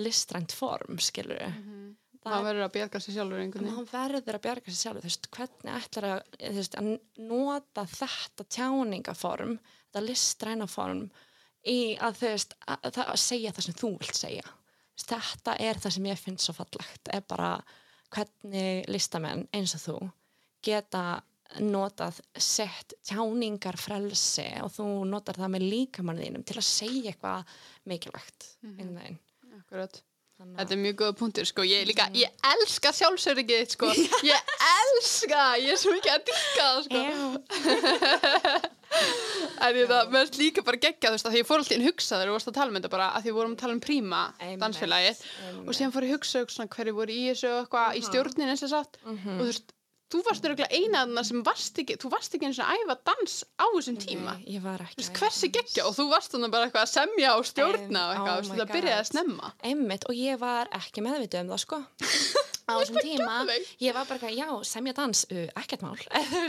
listrænt form, skilur Mhm. Það maður verður að bjarga sér sjálfur maður verður að bjarga sér sjálf, þú veist, hvernig ætlar að, veist, að nota þetta tjáningaform, þetta listræna form í að þú veist, að, að segja það sem þú vilt segja. Þetta er það sem ég finnst svo fallegt, er bara hvernig listamenn eins og þú geta notað sett tjáningar frelsi og þú notar það með líkamanninum til að segja eitthvað mikilvægt mm -hmm. Akkurat. Þetta er mjög góða punktur, sko, ég líka, ég elska sjálfsöryggið þitt, sko, ég elska, ég er svo mikið að dýka það, sko. en ég það, mér finnst líka bara gegja, þú veist, að því ég fór alltaf inn hugsaður og varst að tala um þetta bara, að því við vorum að tala um príma dansfélagið og síðan fór ég að hugsa hverju voru í þessu eitthvað í stjórnin eins og sátt og þú veist, þú varst öruglega eina af það sem varst ekki, þú varst ekki eins og æfa dans á þessum tíma. Nei, ég var ekki hversi geggja og þú varst þannig bara eitthvað að semja og stjórna og eitthvað, oh það byrjaði að snemma. Einmitt, og ég var ekki meðvitið um það sko á þessum tíma ég var bara eitthvað, já, semja dans uh, ekkert mál,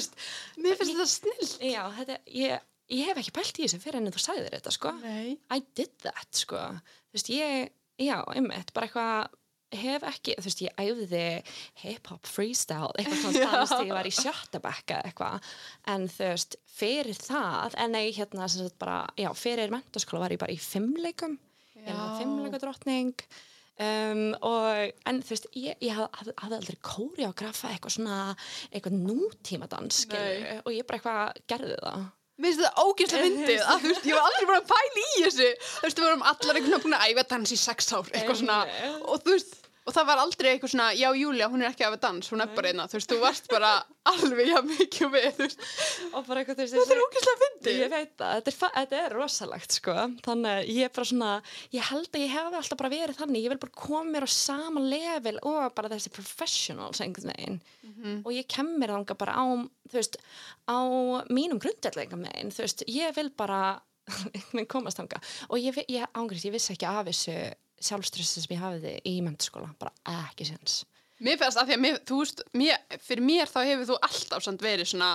Mér finnst þetta snill. já, þetta, ég, ég hef ekki pælt í þessu fyrir en þú sagðir þetta sko Nei. I did that sko veist, ég, já, einmitt, bara eitthvað hef ekki, þú veist, ég æfði hip-hop, freestyle, eitthvað svona dans þegar ég var í sjötta bekka eitthvað. En þú veist, fyrir það en nei, hérna, sem sagt bara já, fyrir mentaskóla var ég bara í fimmleikum ég var Já. fimmleika drottning um, og en þú veist, ég, ég haf, haf, hafði aldrei kóriógrafa eitthvað svona, eitthvað nútímadans og ég bara eitthvað gerði það Mér finnst þetta ógeðslega fyndið að þú veist, ég var aldrei búin að pæla í þessu. Þú veist, við vorum allar einhvern veginn búin að æfa dans í sex ár, eitthvað svona. Og þú veist, og það var aldrei eitthvað svona, já, Júlia, hún er ekki að æfa dans, hún er bara einna. Þú veist, þú varst bara alveg já mikið við, þú veist. og bara eitthvað, þú veist, Þetta er ógeðslega fyndið. Ég veit það, þetta er, þetta er rosalegt sko, þannig að ég er bara svona, ég held að ég hef alltaf bara verið þannig, ég vil bara koma mér á sama level og bara þessi professionals einhvern veginn. Og ég kem mér þanga bara á, þú veist, á mínum grundellega meginn, þú veist, ég vil bara komast þanga og ég, ég ángriðs, ég vissi ekki af þessu sjálfstressi sem ég hafiði í mentaskóla, bara ekki séns. Mér finnst að því að mér, þú veist, mér, fyrir mér þá hefur þú alltaf samt verið svona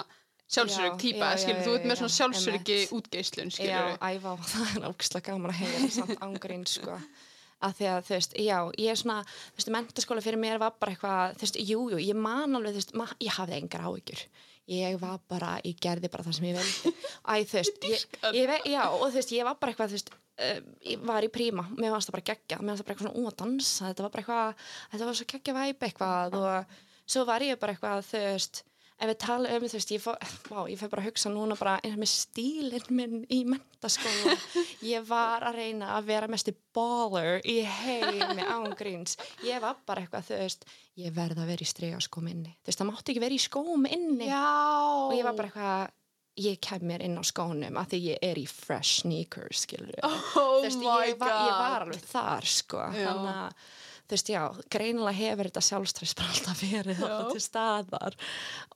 Já, já, já, skilur, já, þú ert með já, svona sjálfsöryggi einmitt. útgeislun, Já, skilur. æfa á það er ógislega gaman að heyra samt ángrín sko að því að þú veist, já, ég er svona þú veist, mentaskóla fyrir mér var bara eitthvað þú veist, jú, jú, ég man alveg, þú veist, ég hafði engar áhyggjur ég var bara, ég gerði bara það sem ég veldi æ, þú veist, ég, ég, já, og þú veist, ég var bara eitthvað, þú veist var í príma, mér varst það bara geggja mér varst það bara eitthvað svona, ó, að dansa, þetta var bara eitthvað þetta var svo geggja væp eitthvað og svo var ég bara eitthvað, þú veist ef við tala um, þú veist, ég fyrir bara að hugsa núna bara eins með stílinn minn í mentaskóla, ég var að reyna að vera mesti baller í heimi ángríns, ég var bara eitthvað, þú veist, ég verð að vera í strega skóm inni, þú veist, það mátti ekki vera í skóm inni. Já. og ég var bara eitthvað, ég kem mér inn á skónum að því ég er í fresh sneakers, skilur oh my ég, var, ég var alveg þar sko, Já. þannig að þú veist, já, greinilega hefur þetta alltaf verið til staðar.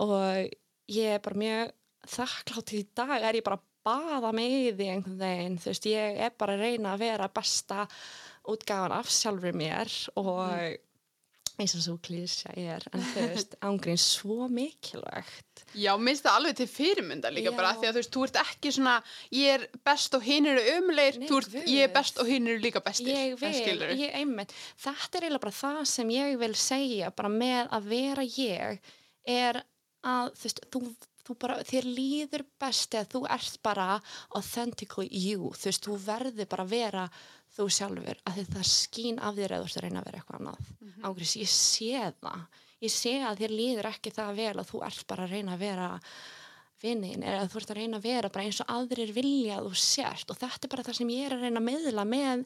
Og ég er bara mjög þakklátt í dag er ég bara að baða mig í því einhvern veginn, þú veist, ég er bara að reyna að vera besta útgáfan af sjálfur mér og eins og svo klísja er en þú veist, ángrín svo mikilvægt. Já, minnst það alveg til fyrirmynda líka Já. bara því að þú veist, þú ert ekki svona ég er best og hinn eru umleir Nei, þú ert, ég er best og hinn eru líka bestir ég vil, ég einmitt þetta er eiginlega bara það sem ég vil segja bara með að vera ég er að þú veist, þú, þú bara, þér líður best eða þú ert bara authentically you, þú veist, þú verður bara að vera þú sjálfur, að það skín af þér eða þú ert að reyna að vera eitthvað annað mm Mhm. ángriðs, ég sé það ég sé að þér líður ekki það vel að þú ert bara að reyna að vera vinnin eða þú ert að reyna að vera bara eins og aðrir vilja að þú sért og þetta er bara það sem ég er að reyna að miðla með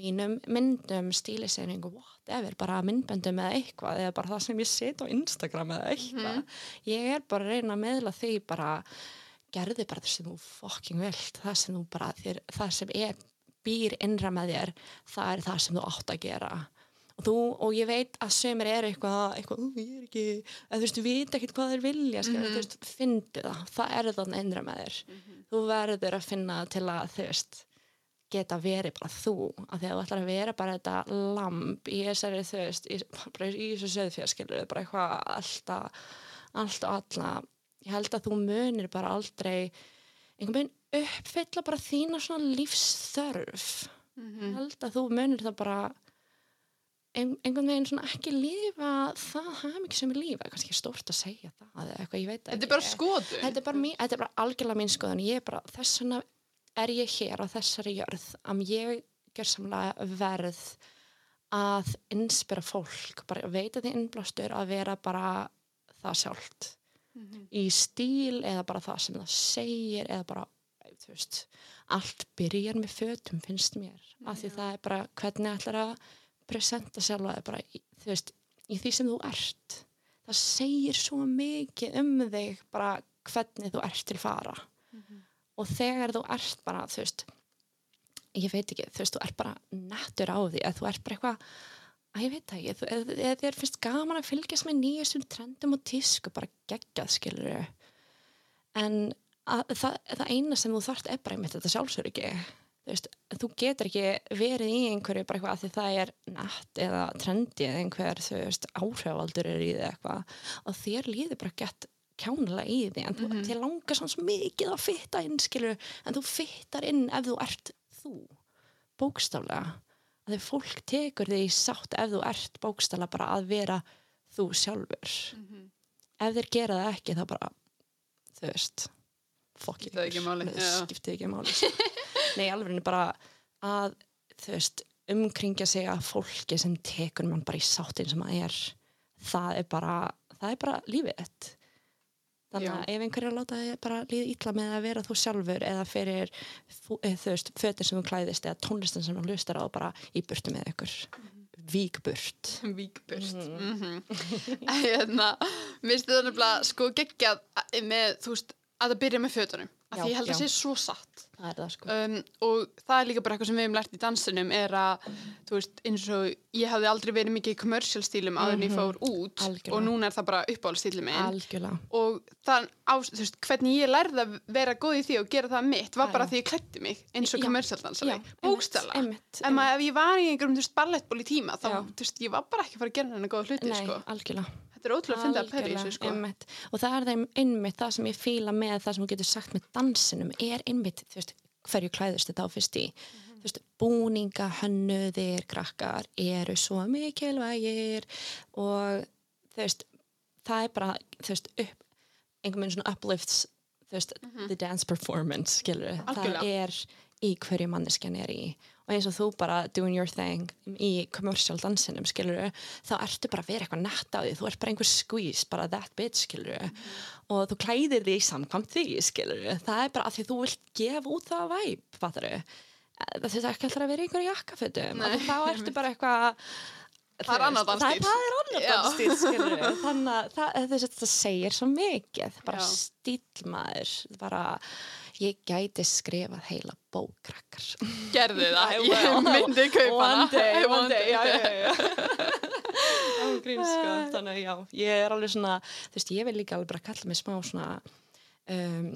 mínum myndum, stíliseiningu, whatever, bara myndböndum eða eitthvað eða bara það sem ég set á Instagram eða eitthvað. Ég er bara að reyna að miðla því bara gerði bara það sem þú fucking vilt, það sem þú bara, þér, það sem er býr innra með þér, það er það sem þú átt að gera. Og, þú, og ég veit að sömur er eitthvað, eitthvað, "Ú, ég er ekki, þú veist, þú veit ekkert hvað þeir vilja, mm þú veist, fyndi það, það er þannig innra með þér. Þú verður að finna til að, þú veist, geta verið bara þú af því að þú ætlar að vera bara þetta lamb í þessari þú veist í, í þessu söðfjörskilur bara eitthvað alltaf allt og alla ég held að þú munir bara aldrei einhvern veginn uppfylla bara þína svona lífsþörf Mhm. ég held að þú munir það bara ein, einhvern veginn svona ekki lifa það hafa mikið sem er lífa, kannski stórt að segja það eitthvað, ég veit Þetta ekki. er bara skoðun. þetta er bara, mín, þetta er bara algjörlega mín skoðun ég er bara, þess vegna er ég hér á þessari jörð að ég ger samlega verð að inspira fólk bara veita því innblástur að vera bara það sjálft Mhm. í stíl eða bara það sem það segir eða bara, þú veist allt byrjar með fötum finnst mér. Af því það er bara hvernig ætlar að presenta sjálfa þig bara, í, þú veist, í því sem þú ert. Það segir svo mikið um þig bara hvernig þú ert til fara. Og þegar þú ert bara, þú veist ég veit ekki, þú veist, þú ert bara nettur á því, að þú ert bara eitthvað að ég veit það ekki, eða, eða þér finnst gaman að fylgjast með nýjastum trendum og tísku, bara geggjað, skilur en að, það, það eina sem þú þarft er bara einmitt þetta sjálfsöryggi. Þú veist, þú getur ekki verið í einhverju bara eitthvað að því það er nett eða trendi eða einhver, þú veist, áhrifaldur er í því eitthvað. Og þér líður bara gett kjánulega í því en þú, þér langar svo mikið að fitta inn skilur, en þú fittar inn ef þú ert þú, bókstaflega. Að því fólk tekur því sátt ef þú ert bókstaflega bara að vera þú sjálfur. Ef þeir gera það ekki þá bara þú veist fokk Skiptir það skiptir ekki máli. Nei alveg er bara að þú veist umkringja sig að fólki sem tekur mann bara í sáttin sem það er það er bara, það er bara lífið þitt. Þannig að ef einhverju láta þig bara líða ítla með að vera þú sjálfur eða fyrir fú- eh, þú veist, fötin sem þú klæðist eða tónlistin sem þú hlustar á bara í burtu með ykkur. Vík burt. Víkburt. Mm -hmm. hérna, mér finnst þetta nefnilega sko geggjað að- með, þú veist, að það byrja með fötunum. Af Já, því ég held að já. sé svo satt. það það sko Um, og það er líka bara eitthvað sem við hefum lært í dansinum er að, þú veist, eins og ég hafði aldrei verið mikið í commercial stílum áður en ég fór út Mhm. Algjörlega. og núna er það bara uppáhaldsstílum minn algjörlega og það, á, þú veist, hvernig ég lærði að vera góð í því og gera það mitt var Já, bara já. því ég klætti mig eins og Já, commercial dansari, já, bókstala en maður, ef ég var í einhverjum, þú veist, ballettból í tíma þá, Já. þú veist, ég var bara ekki að fara að gera þetta er ótrúlega að finna að Algjörlega, þessu, sko. einmitt. og það er það einmitt það sem ég fíla með það sem þú getur sagt með dansinum er einmitt, þú veist, hverju klæðust þetta á fyrst í? Þú veist, búninga, hönnuðir krakkar eru svo mikilvægir og þú veist það er bara, þú veist, upp einhvern veginn svona uplifts þú veist, the dance performance, skilur það Algjörlega. er í hverju manneskjan er í og eins og þú bara doing your thing í commercial dansinum, skilur þá ertu bara að vera eitthvað nett á því. Þú ert bara einhver squeeze, bara that bitch, skilur og þú klæðir því samkvæmt því, skilur það er bara að því þú vilt gefa út það væp, fattar það þurft ekki alltaf að vera í einhverju jakkafötum. Og þá ertu bara eitthvað Það er annar Það, dansstíll. það er annar skilur þannig að það, þess að það segir svo mikið. Bara stílmaður bara, ég gæti skrifað heila bókrakkar gerði það, ég myndi kaupa One day, one day, já, já, já. Ágrín, sko. Þannig að já, ég er alveg svona, þú veist, ég vil líka alveg bara kalla mig smá svona, um,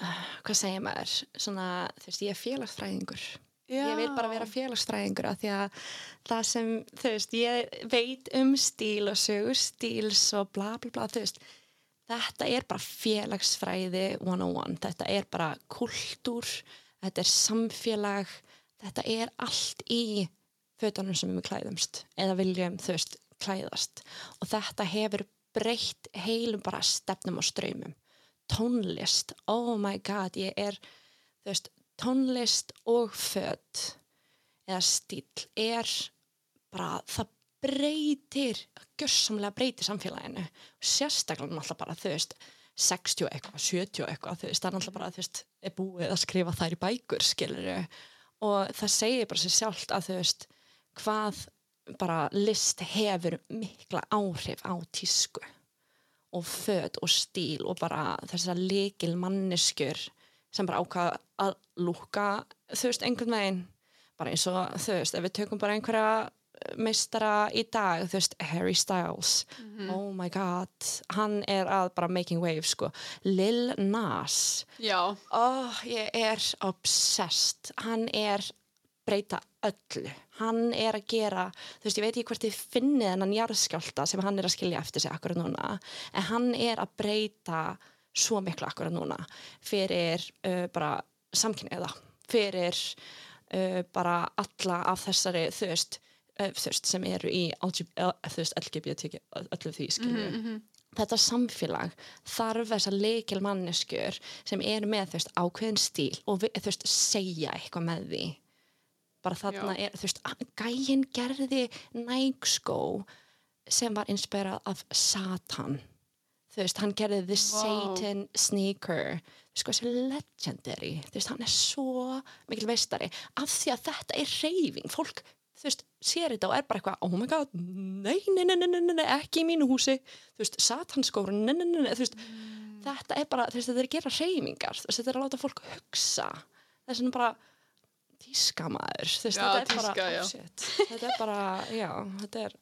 uh, hvað segir maður, svona, þú veist, ég er félagsfræðingur. Ég vil bara vera félagsfræðingur af því að það sem, þú veist, ég veit um stíl og sögur stíls og bla bla bla, þú veist, þetta er bara félagsfræði 101, þetta er bara kultúr, þetta er samfélag, þetta er allt í fötunum sem við klæðumst eða viljum, þú veist, klæðast. Og þetta hefur breytt heilum bara stefnum og ströymum tónlist, oh my god ég er, þú veist tónlist og föt eða stíl er bara, það breytir gjörsamlega breytir samfélaginu. Sérstaklega náttúrulega bara, þú veist 60 eitthvað, 70 eitthvað þú veist, það er náttúrulega bara, þú veist, er búið að skrifa þær í bækur, skilur og það segir bara sér sjálft að þú veist hvað bara list hefur mikla áhrif á tísku og föt og stíl og bara þessar líkil manneskjur sem bara ákvað að lúka þú veist einhvern veginn. Bara eins og þú veist ef við tökum bara einhverja meistara í dag þú veist Harry Styles. Oh my god. Hann er að bara making waves sko. Lil Nas. Já, oh, ég er obsessed. Hann er breyta öllu. Hann er að gera, þú veist, ég veit ekki hvort þið finnið hennan jarðskjálta sem hann er að skilja eftir sig akkurat núna, en hann er að breyta svo miklu akkurat núna fyrir uh, bara samkynniða, fyrir uh, bara alla af þessari, þú veist, sem eru í þú veist, LGBT öllu því, skilju Mhm, þetta samfélag þarf þessar leikil manneskjur sem eru með veist, ákveðin stíl og veist, segja eitthvað með því. Bara þarna Já. er, a- gæinn gerði nægskó sem var inspirað af Satan þú veist, hann gerði The Vá. Satan Sneaker. Hvað þessi legendary. Þú veist, hann er svo mikil veistari af því að þetta er reyfing fólk, þú veist, sér þetta og er bara eitthvað, oh my god, nei, nei, nei, nei, nei, ekki í mínu húsi, þú veist, satanskóru nei, nei, nei, nei, þú veist þetta er bara, þú veist, þetta er að gera reyfingar þetta er að láta fólk hugsa. Það er svona bara tískamaður, þú veist, Já, þetta er tíska, bara þetta er bara, já, þetta er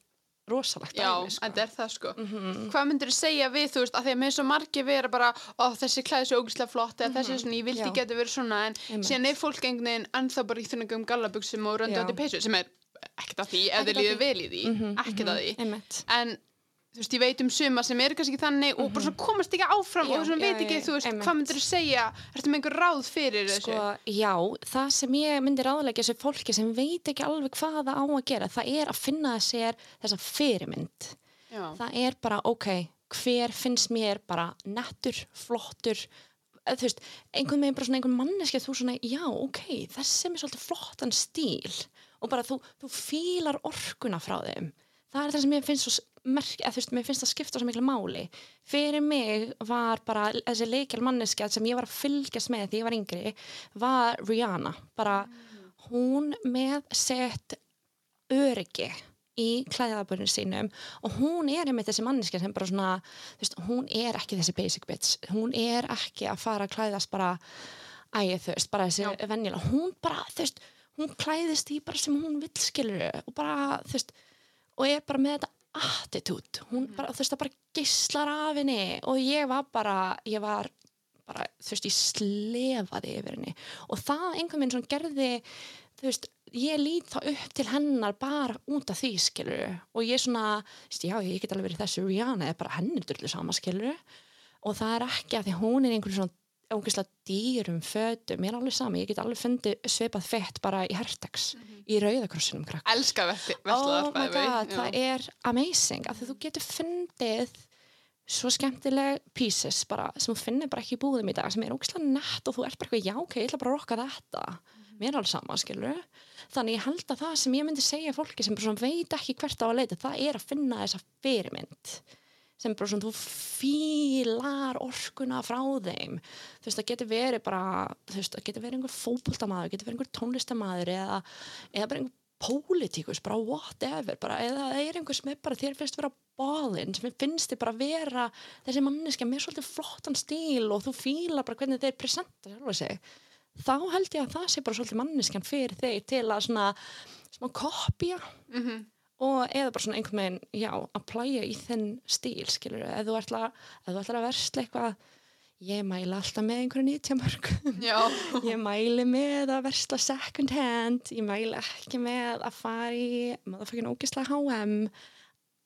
rosalegt Já, dæmi, sko. þetta er það sko. Mhm. Hvað myndir þú segja við, þú veist, að því að með svo margir vera bara, ó, þessi klæði svo ógæslega flott eða þessi er svona, ég vildi Mhm. Geta verið svona, en Einmitt. síðan er fólk einhvern veginn ennþá bara í þunningum gallabuxum og Já. röndandi peysu, sem er ekkert að því, ef þið líður því. vel í því, Mhm, ekkert að því. einmitt En, þú veist, ég veit um suma sem eru kannski ekki þannig og bara svo komast ekki áfram Mhm. Já, og svona já, veit ekki, já, þú veist, einmitt. hvað myndir þú segja, ertu með einhver ráð fyrir þessu? Sko, já, það sem ég myndi ráðleika þessu fólki sem veit ekki alveg hvað það á að gera, það er að finna sér þessa fyrirmynd. Já, Það er bara, ok, hver finnst mér bara nettur, flottur, þú veist, einhvern veginn bara svona einhvern manneski að þú svona, já, ok, þessi er mér svolítið flottan stíl og bara þú, þú fílar orkuna frá þeim. Það er það sem ég finnst svo merk, eða þú veist, mér finnst það skipta svo miklu máli. Fyrir mig var bara þessi leikjal manneskja sem ég var að fylgjast með því ég var yngri, var Rihanna. Bara hún með sett öryggi í klæðaburinn sínum og hún er einmitt þessi manneskja sem bara svona, veist, hún er ekki þessi basic bitch, hún er ekki að fara að klæðast bara ægir þú veist, bara þessi venjulega, hún bara, þú veist, hún klæðist í bara sem hún vill skilur og bara, þú veist, og er bara með þetta attitude, hún bara, þú veist, það bara gislar af henni og ég var bara, ég var bara, þú veist, ég slefaði yfir henni. Og það einhvern veginn svona gerði, þú veist, ég lít þá upp til hennar bara út af því, skilur og ég svona, já, ég get alveg verið þessu Rihanna, eða bara henni er drullu sama, skilur og það er ekki að því hún er einhvern svona ógeðslega dýrum fötum, ég er alveg sami, ég get alveg fundið svipað fett bara í hertex, í rauðakrossinum krakk elska veslaðar oh það er amazing því þú getur fundið svo skemmtileg pieces bara, sem þú finnir bara ekki í búðum í dag sem er ógislega nett og þú ert bara eitthvað já ok, ég ætla bara að rocka þetta. Mér er alveg sama, skilur þannig ég held að það sem ég myndi segja fólki sem veit ekki hvert á að leita það er að finna þessa fyrirmynd sem bara svona þú fílar orkuna frá þeim. Þú veist það getur verið bara þú veist það getur verið einhver fótboltamaður getur verið einhver tónlistamaður eða, eða bara einhver pólitíkus, bara whatever bara, eða það er einhver sem er bara þér finnst vera bálinn, sem finnst þið bara vera þessi manneska með svolítið flottan stíl og þú fílar bara hvernig þeir presenta sjálfa sig. Þá held ég að það sé bara svolítið manneskjan fyrir þeir til að svona, svona kopja Mhm. Og eða bara svona einhvern veginn, já, að plæja í þenn stíl, skilur ef þú ætla, ef þú ætlar að versla eitthvað ég mæla alltaf með einhverju nýtjamörk Já, ég mæli með að versla second hand. Ég mæli ekki með að fara í motherfucking ógislega H&M.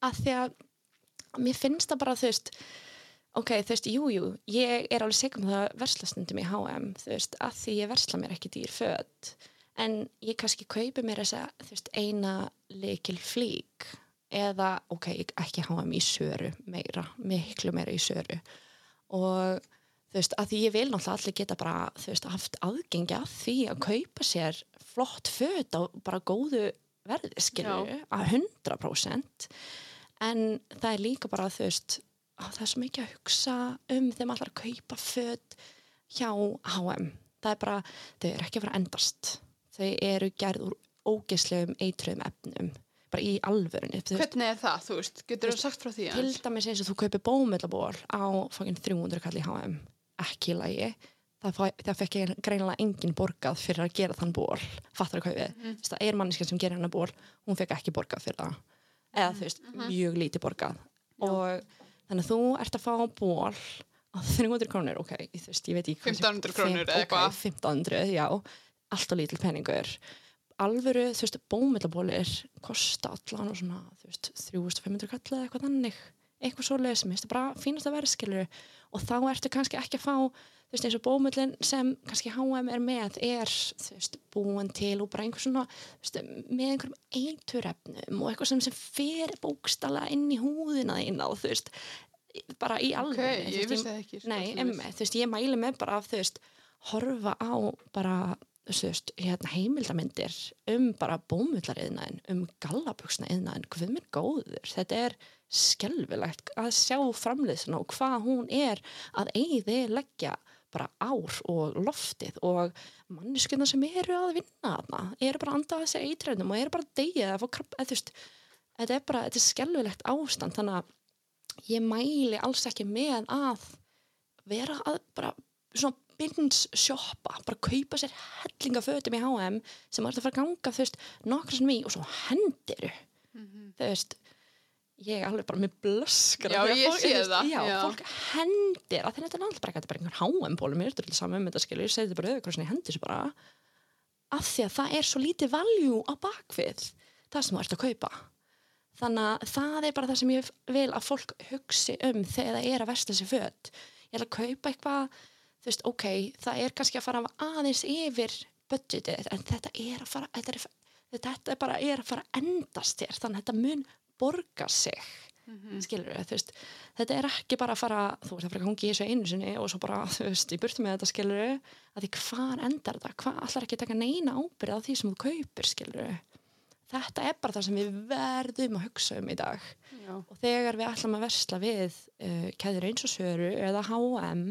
Að því að mér finnst það bara, þú veist ok, þú veist, jú, jú, ég er alveg segjum það að versla stundum í H&M þú veist, að því ég versla mér ekki dýr föt en ég kannski kaupi mér þessa, þú veist, eina leikil flík eða, ok, ekki H&M í söru meira, miklu meira í söru. Og þú veist, að því ég vil náttúrulega allir geta bara, þú veist, haft aðgengi að því að kaupa sér flott föt á bara góðu verði, skilur, að 100% en það er líka bara, þú veist, að það er svo mikið að hugsa um maður ætlar að kaupa föt hjá H&M. Það er bara, þau eru ekki að að endast þau eru gerð úr ógeðslegum eitruðum efnum bara í alvörunni hvernig er það, þú veist, getur þú sagt frá því til dæmis eins og þú kaupir bómöllaból á fokkin 300 kall í H&M ekki í lagi. Það, það fekk ég greinilega engin borgað fyrir að gera þann ból, fattar að kaupið mm. það er manniska sem gerir hennar ból hún fekk ekki borgað fyrir það. Eða þú veist, mjög lítið borgað. Og þannig að þú ert að fá ból á 300 krónur ok, þú veist, ég veit ekki hvað sé- 1500 krónur eða eitthvað. 1500, já, alltaf lítil peningur. Alvöru, þú veist, bómillabólir kosta allan og svona, þú veist, 3500 kall eða eitthvað þannig. Eitthvað svo leið sem er bara fínast að vera skilur og þá ertu kannski ekki að fá þú veist eins og bómullin sem kannski H&M er með er þú veist búin til og bara einhver svona veist, með einhverjum eiturefnum og eitthvað sem, sem fer bókstala inn í húðina þína og þú veist bara í alveg ég vissi það ekki. sko, ég mæli með bara að þú veist, horfa á bara, veist, hérna heimildamindir um bara bómullariðnaðin, um gallabuxnaiðnaðin, hvað minn góður, þetta er skelfilegt að sjá framleiðsuna og hvað hún er að eigði leggja bara ár og loftið og manneskjöna sem eru að vinna þarna, eru bara að anda að þessi eitrænum og eru bara að deyja þetta er bara, þetta er skelfilegt ástand, þannig að ég mæli alls ekki með að vera að bara svona bins shoppa, bara kaupa sér hellinga fötum í H&M sem maður ert að fara að ganga þú veist, nokkra sem í og svo hendiru þú veist ég er alveg bara með blöskar Já, ég sé það, já, já. fólk hendir að þetta er náttúrulega bara, er bara einhver H&M bólum mér er þetta saman um þetta skilur, ég segi þetta bara auðvitað ég hendi þessu bara. Af því að það er svo lítið valjú á bakvið það sem þú ert að kaupa. Þannig að það er bara það sem ég vil að fólk hugsi um þegar það er að versta sér föt. Ég ætla að kaupa eitthvað þú veist, ok, það er kannski að fara aðeins yfir budgetið en þetta er að fara þetta er, þetta er bara er að fara að endast þér þannig að þetta mun borga sig Mhm. skilur við, þú veist þetta er ekki bara að fara, þú veist, að fara að gangi í þessu einu sinni og svo bara, þú veist, í burtu með þetta skilur við, að því hvar endar þetta hvað allar ekki taka neina ábyrð á því sem þú kaupir skilur við þetta er bara það sem við verðum að hugsa um í dag Já. og þegar við ætlum að versla við uh, kæður eins og söru eða H&M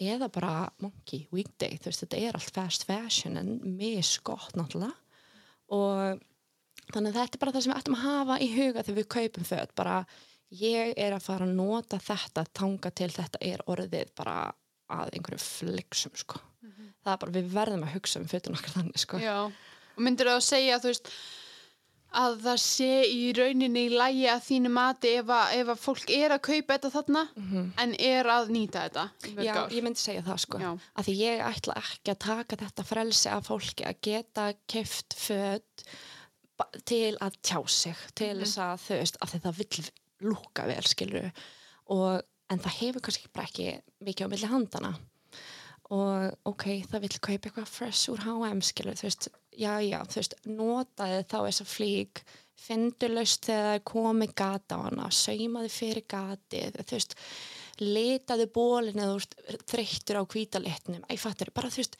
eða bara Monkey Weekday, þú veist, þetta er allt fast fashion en misgott náttúrulega. Og þannig að þetta er bara það sem við ættum að hafa í huga þegar við kaupum föt, bara ég er að fara að nota þetta tanga til þetta er orðið bara að einhverju flixum sko. Það er bara, við verðum að hugsa um fötun okkar þannig sko. Já, og myndir þú að segja þú veist, að það sé í rauninni í lægi að þínu mati ef að, ef að fólk er að kaupa þetta þarna en er að nýta þetta Já, ég myndi segja það sko. Já. að því ég ætla ekki að taka þetta frelsi af fólki að geta keft ba- til að tjá sig til Mhm. þess að þú veist að það vill lúka vel skilur og en það hefur kannski bara ekki mikið á milli handana og ok, það vill kaupa eitthvað fresh úr H&M skilur, þú veist, já, já, þú veist notaði þá þessa flík fyndu laust þegar það komið gata á hana, saumaði fyrir gatið þú veist, litaði bólin eða þú veist, þreyttur á hvítalitnum, æ, fattur, bara þú veist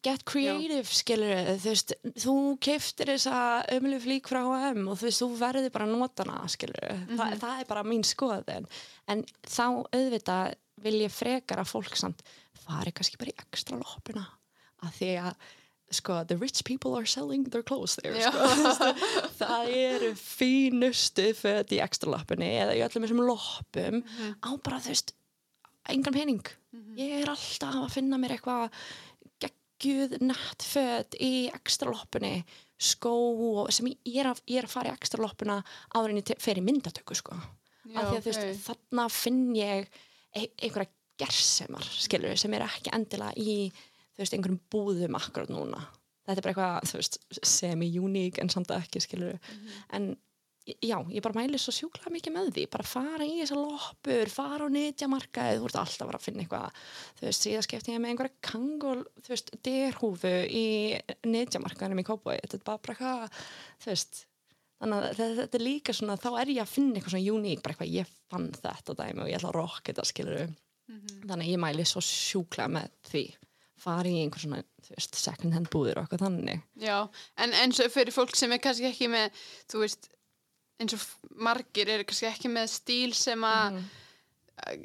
get creative, skilur þú veist, þú keftir þessa ömlu flík frá H&M og þú veist, þú verður bara að nota hana, skilur Þa, það er bara mín skoðin en þá auðvitað vil ég frekar að fólk samt fari kannski bara í ekstra loppuna að því að sko, the rich people are selling their clothes there sko. Það eru fínustu föt í ekstra loppuna eða í öllum þessum loppum. Á bara þú veist engan pening. Ég er alltaf að finna mér eitthvað geggjuð nett föt í ekstra loppunni skó sem ég, er að, ég er að fara í ekstra loppuna áður en ég fer í myndatöku sko. Já, af því að þú ok. veist, þarna finn ég e einhverja gersemar skilur, sem er ekki endilega í þú veist, einhverjum búðum akkurat núna. Þetta er bara eitthvað, þú veist, semi-uník en samt ekki, skilur Mhm. en já, ég bara mæli svo sjúklega mikið með því, bara fara í þessar loppur fara á netjamarkaði, þú ert alltaf að fara að finna eitthvað, þú veist, síðan skipti ég með einhverja kangol, þú veist, derhúfu í netjamarkaðinum í Kópói þetta er bara eitthvað, þú veist þannig að þetta, þetta er líka svona þá er ég að finna eitthvað svona uník, bara eitthvað ég fann þetta dæmi og ég ætla að rocka þetta skilur Mhm. þannig að ég mæli svo sjúklega með því fara í einhver svona veist, second hand búðir og eitthvað þannig Já, en eins og fyrir fólk sem er kannski ekki með, þú veist, eins og margir eru kannski ekki með stíl sem að, Mhm.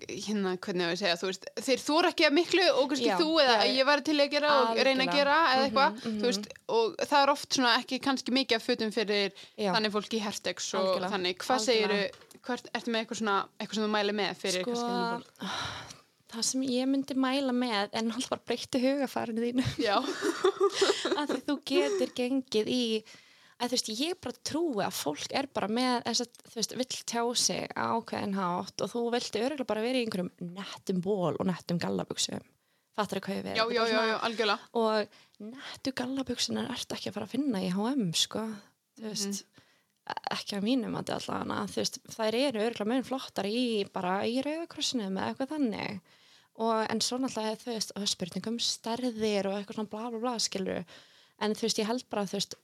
hérna, hvernig ég að segja, þú veist, þeir þóra ekki að miklu og kannski Já, þú eða já, ég væri til að gera og reyna að gera eða eitthvað, Mhm, mhm. þú veist, og það er oft svona ekki kannski mikið af fötum fyrir Já. þannig fólki í hertex og Algjörlega. þannig, hvað Algjörlega. segiru, hvert, ertu með eitthvað svona, eitthvað sem þú mæli með fyrir sko, kannski fólk? Það sem ég myndi mæla með en alltaf bara breytti hugafarinu þínu. Að því þú getur gengið í að þú veist, ég bara trúi að fólk er bara með þess að, þú veist, vill tjá sig ákveðin hátt og þú vilti örgulega bara vera í einhverjum nettum ból og nettum gallabuxum. Fattar hvað ég verið já, já, já, já, algjörlega. og nettu gallabuksunar ert ekki að fara að finna í H&M sko. Þú veist ekki að mínum að þetta allavega. Þú veist, þær eru örgulega mun flottar í bara í rauðakrossinu með eitthvað þannig og en svo náttúrulega þú veist, spurningum stærðir og eitthvað svona bla bla bla skilur en þú veist, ég held bara þú veist,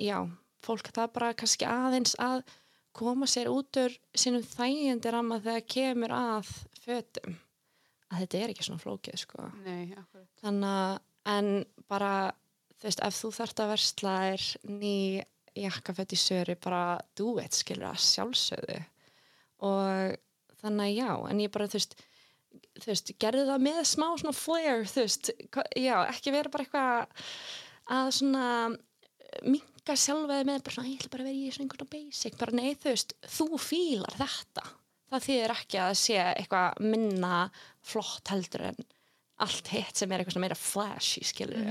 já, fólk það bara kannski aðeins að koma sér út úr sínum þægindi ramma þegar kemur að fötum. Að þetta er ekki svona flókið sko. Nei, þannig að en bara þú veist, ef þú þarft að versla er ný jakkafett í söri bara do it, skilur að sjálfsögðu. Og þannig að já, en ég bara þú veist þú veist, gerði það með smá svona flair, þú veist, já, ekki vera bara eitthvað að svona minga sjálfaði með bara svona, ég ætla bara að vera í svona einhvern basic, bara nei, þú veist, þú fílar þetta, það þýðir ekki að sé eitthvað minna flott heldur en allt hitt sem er eitthvað svona meira flashy, skilur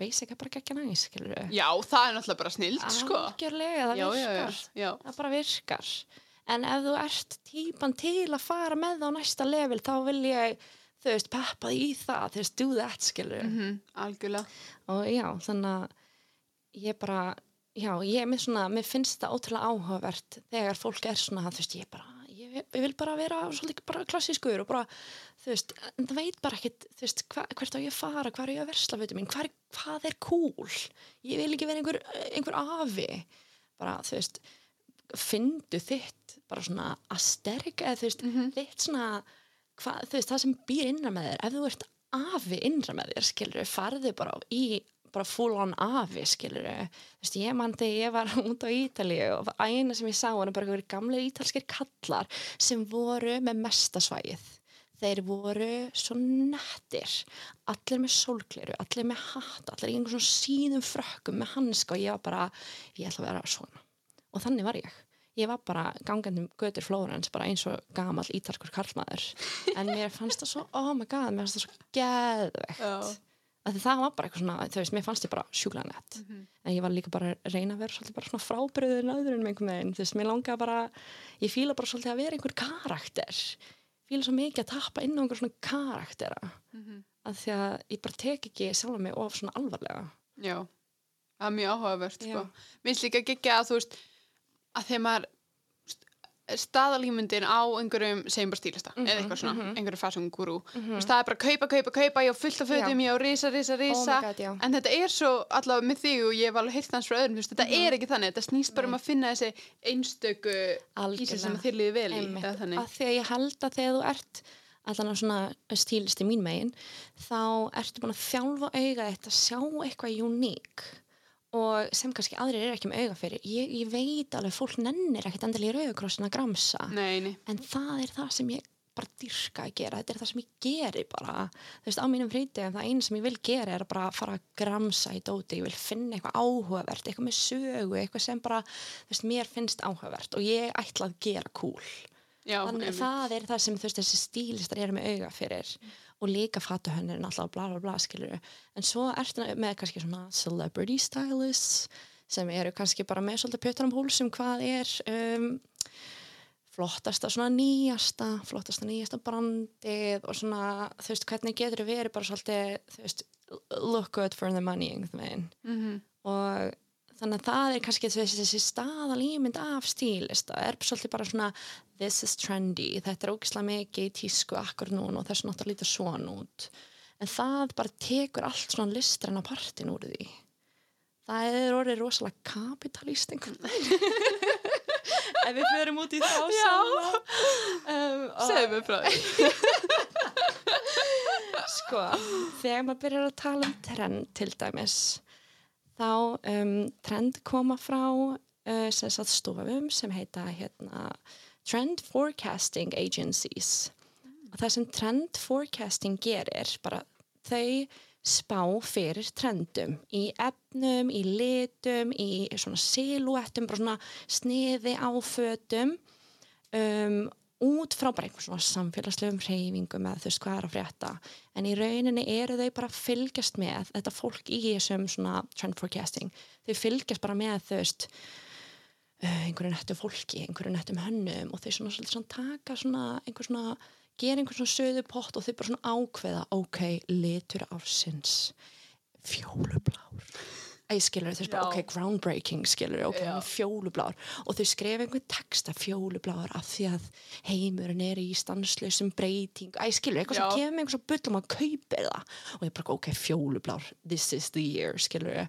basic er bara ekki næs, skilur Já, það er náttúrulega bara snild, sko. algjörlega, það já, virkar já, já. það bara virkar en ef þú ert típan til að fara með á næsta level þá vil ég þú veist, peppa í það þú veist, do that, skilur Mhm, algjörlega. og já, þannig að ég bara, já, ég er með svona mér finnst það ótrúlega áhugavert þegar fólk er svona, þú veist, ég bara ég, ég vil bara vera svolítið bara klassískur og bara, þú veist, en það veit bara ekkit þú veist, hva, hvert á ég fara, hvað er ég að versla fyrir mín, hvað er, hvað er cool? Ég vil ekki vera einhver, einhver afi. Bara, þú veist fyndu þitt bara svona asterg eða þú veist, þitt svona hva, þú veist, það sem býr innra með þér ef þú ert afi innra með þér skilur farðu bara í bara full on afi skilur þú veist, ég mann þegar ég var út á Ítalíu og eina sem ég sá var bara einhverjir gamlega ítalskir kallar sem voru með mestasvægið þeir voru svo nettir allir með sólgleru, allir með hatt allir í einhvern svona síðum frökkum með hanska og ég var bara, ég ætla að vera svona og þannig var ég. Ég var bara gangandi um götur Flórens bara eins og gamall ítalskur karlmaður. En mér fannst það svo, oh my god mér fannst það svo að það var bara eitthvað svona, þú veist, mér fannst ég bara sjúklega nett. En ég var líka bara að reyna að vera svolítið bara svona frábriðin öðrun með einhvern veginn, þú veist, mér langaði bara ég fíla bara svolítið að vera einhver karakter. Fíla svo mikið að tappa inn á einhver svona karaktera. Að því að ég bara tek ekki sjálf mig of svona alvarlega. Já, það er mjög áhugavert sko. Já. Minnst líka ekki að þú veist að þegar maður staðalímyndin á einhverjum segjum bara stílista eða eitthvað svona, einhverjum fashion guru. Mm það er bara kaupa, kaupa, kaupa, ég á fullt af fötum Já. ég á risa, risa, risa. God, já. en þetta er svo allavega með þig og ég hef alveg heyrt hans frá öðrum, þú veist, þetta er ekki þannig þetta snýst bara um að finna þessi einstöku í sig sem þér líði vel í að því að ég held að þegar þú ert allan á svona stílisti mín megin þá ertu búin að þjálfa auga þetta að sjá eitthvað uník og sem kannski aðrir er ekki með auga fyrir. Ég, ég veit alveg fólk nennir ekkit endilega í rauðkrossin að gramsa. Nei, nei, en það er það sem ég bara dyrka að gera, þetta er það sem ég geri bara, þú veist, á mínum fríti það einu sem ég vil gera er að bara fara að gramsa í dóti, ég vil finna eitthvað áhugavert eitthvað með sögu, eitthvað sem bara þú veist, mér finnst áhugavert og ég ætla að gera cool. Já, þannig að það er það sem þú veist þessi stílistar eru með auga fyrir og líka fatuhönnurinn alltaf bla bla bla skilur en svo ertu með kannski svona celebrity stylists sem eru kannski bara með svolítið pjötan um húlsum hvað er um, flottasta svona nýjasta flottasta nýjasta brandið og svona þú veist hvernig getur þau verið bara svolítið þú veist look good for the money veginn Mhm. og þannig að það er kannski þessi, þessi staðal ímynd af stílista er svolítið bara svona this is trendy, þetta er ógislega mikið í tísku akkur núna og þess náttúrulega lítið svona út. En það bara tekur allt svona listræna partin úr því. Það er orðið rosalega kapitalist einhvern veginn. Ef við förum út í þá sama. Um, og- Segðu mér frá því. sko, þegar maður byrjar að tala um trend til dæmis þá um, trend koma frá uh, sem stofum sem heita hérna, Trend Forecasting Agencies. Og það sem Trend Forecasting gerir bara þau spá fyrir trendum í efnum, í litum, í svona silúettum, bara svona sniði á fötum. Um, út frá bara einhvern svona samfélagslegum reyfingum eða þú veist hvað er að frétta. En í rauninni eru þau bara að fylgjast með þetta fólk í þessum svona trend forecasting, þau fylgjast bara með þú veist uh, einhverju nettu fólki, einhverju nettum hönnum og þau svona, svona, svona taka svona einhver svona, gera einhver svona söðu pott og þau bara svona ákveða, ok, litur ársins fjólublár Æ, skilur, þú veist bara, ok, groundbreaking, skilur, ok, Já. fjólublár og þau skrifa einhvern texta fjólubláar af því að heimurinn er í stanslausum breyting, æ, skilur, eitthvað sem kemur einhvers að bullum að kaupir það. Og ég bara, ok, fjólublár, this is the year, skilur,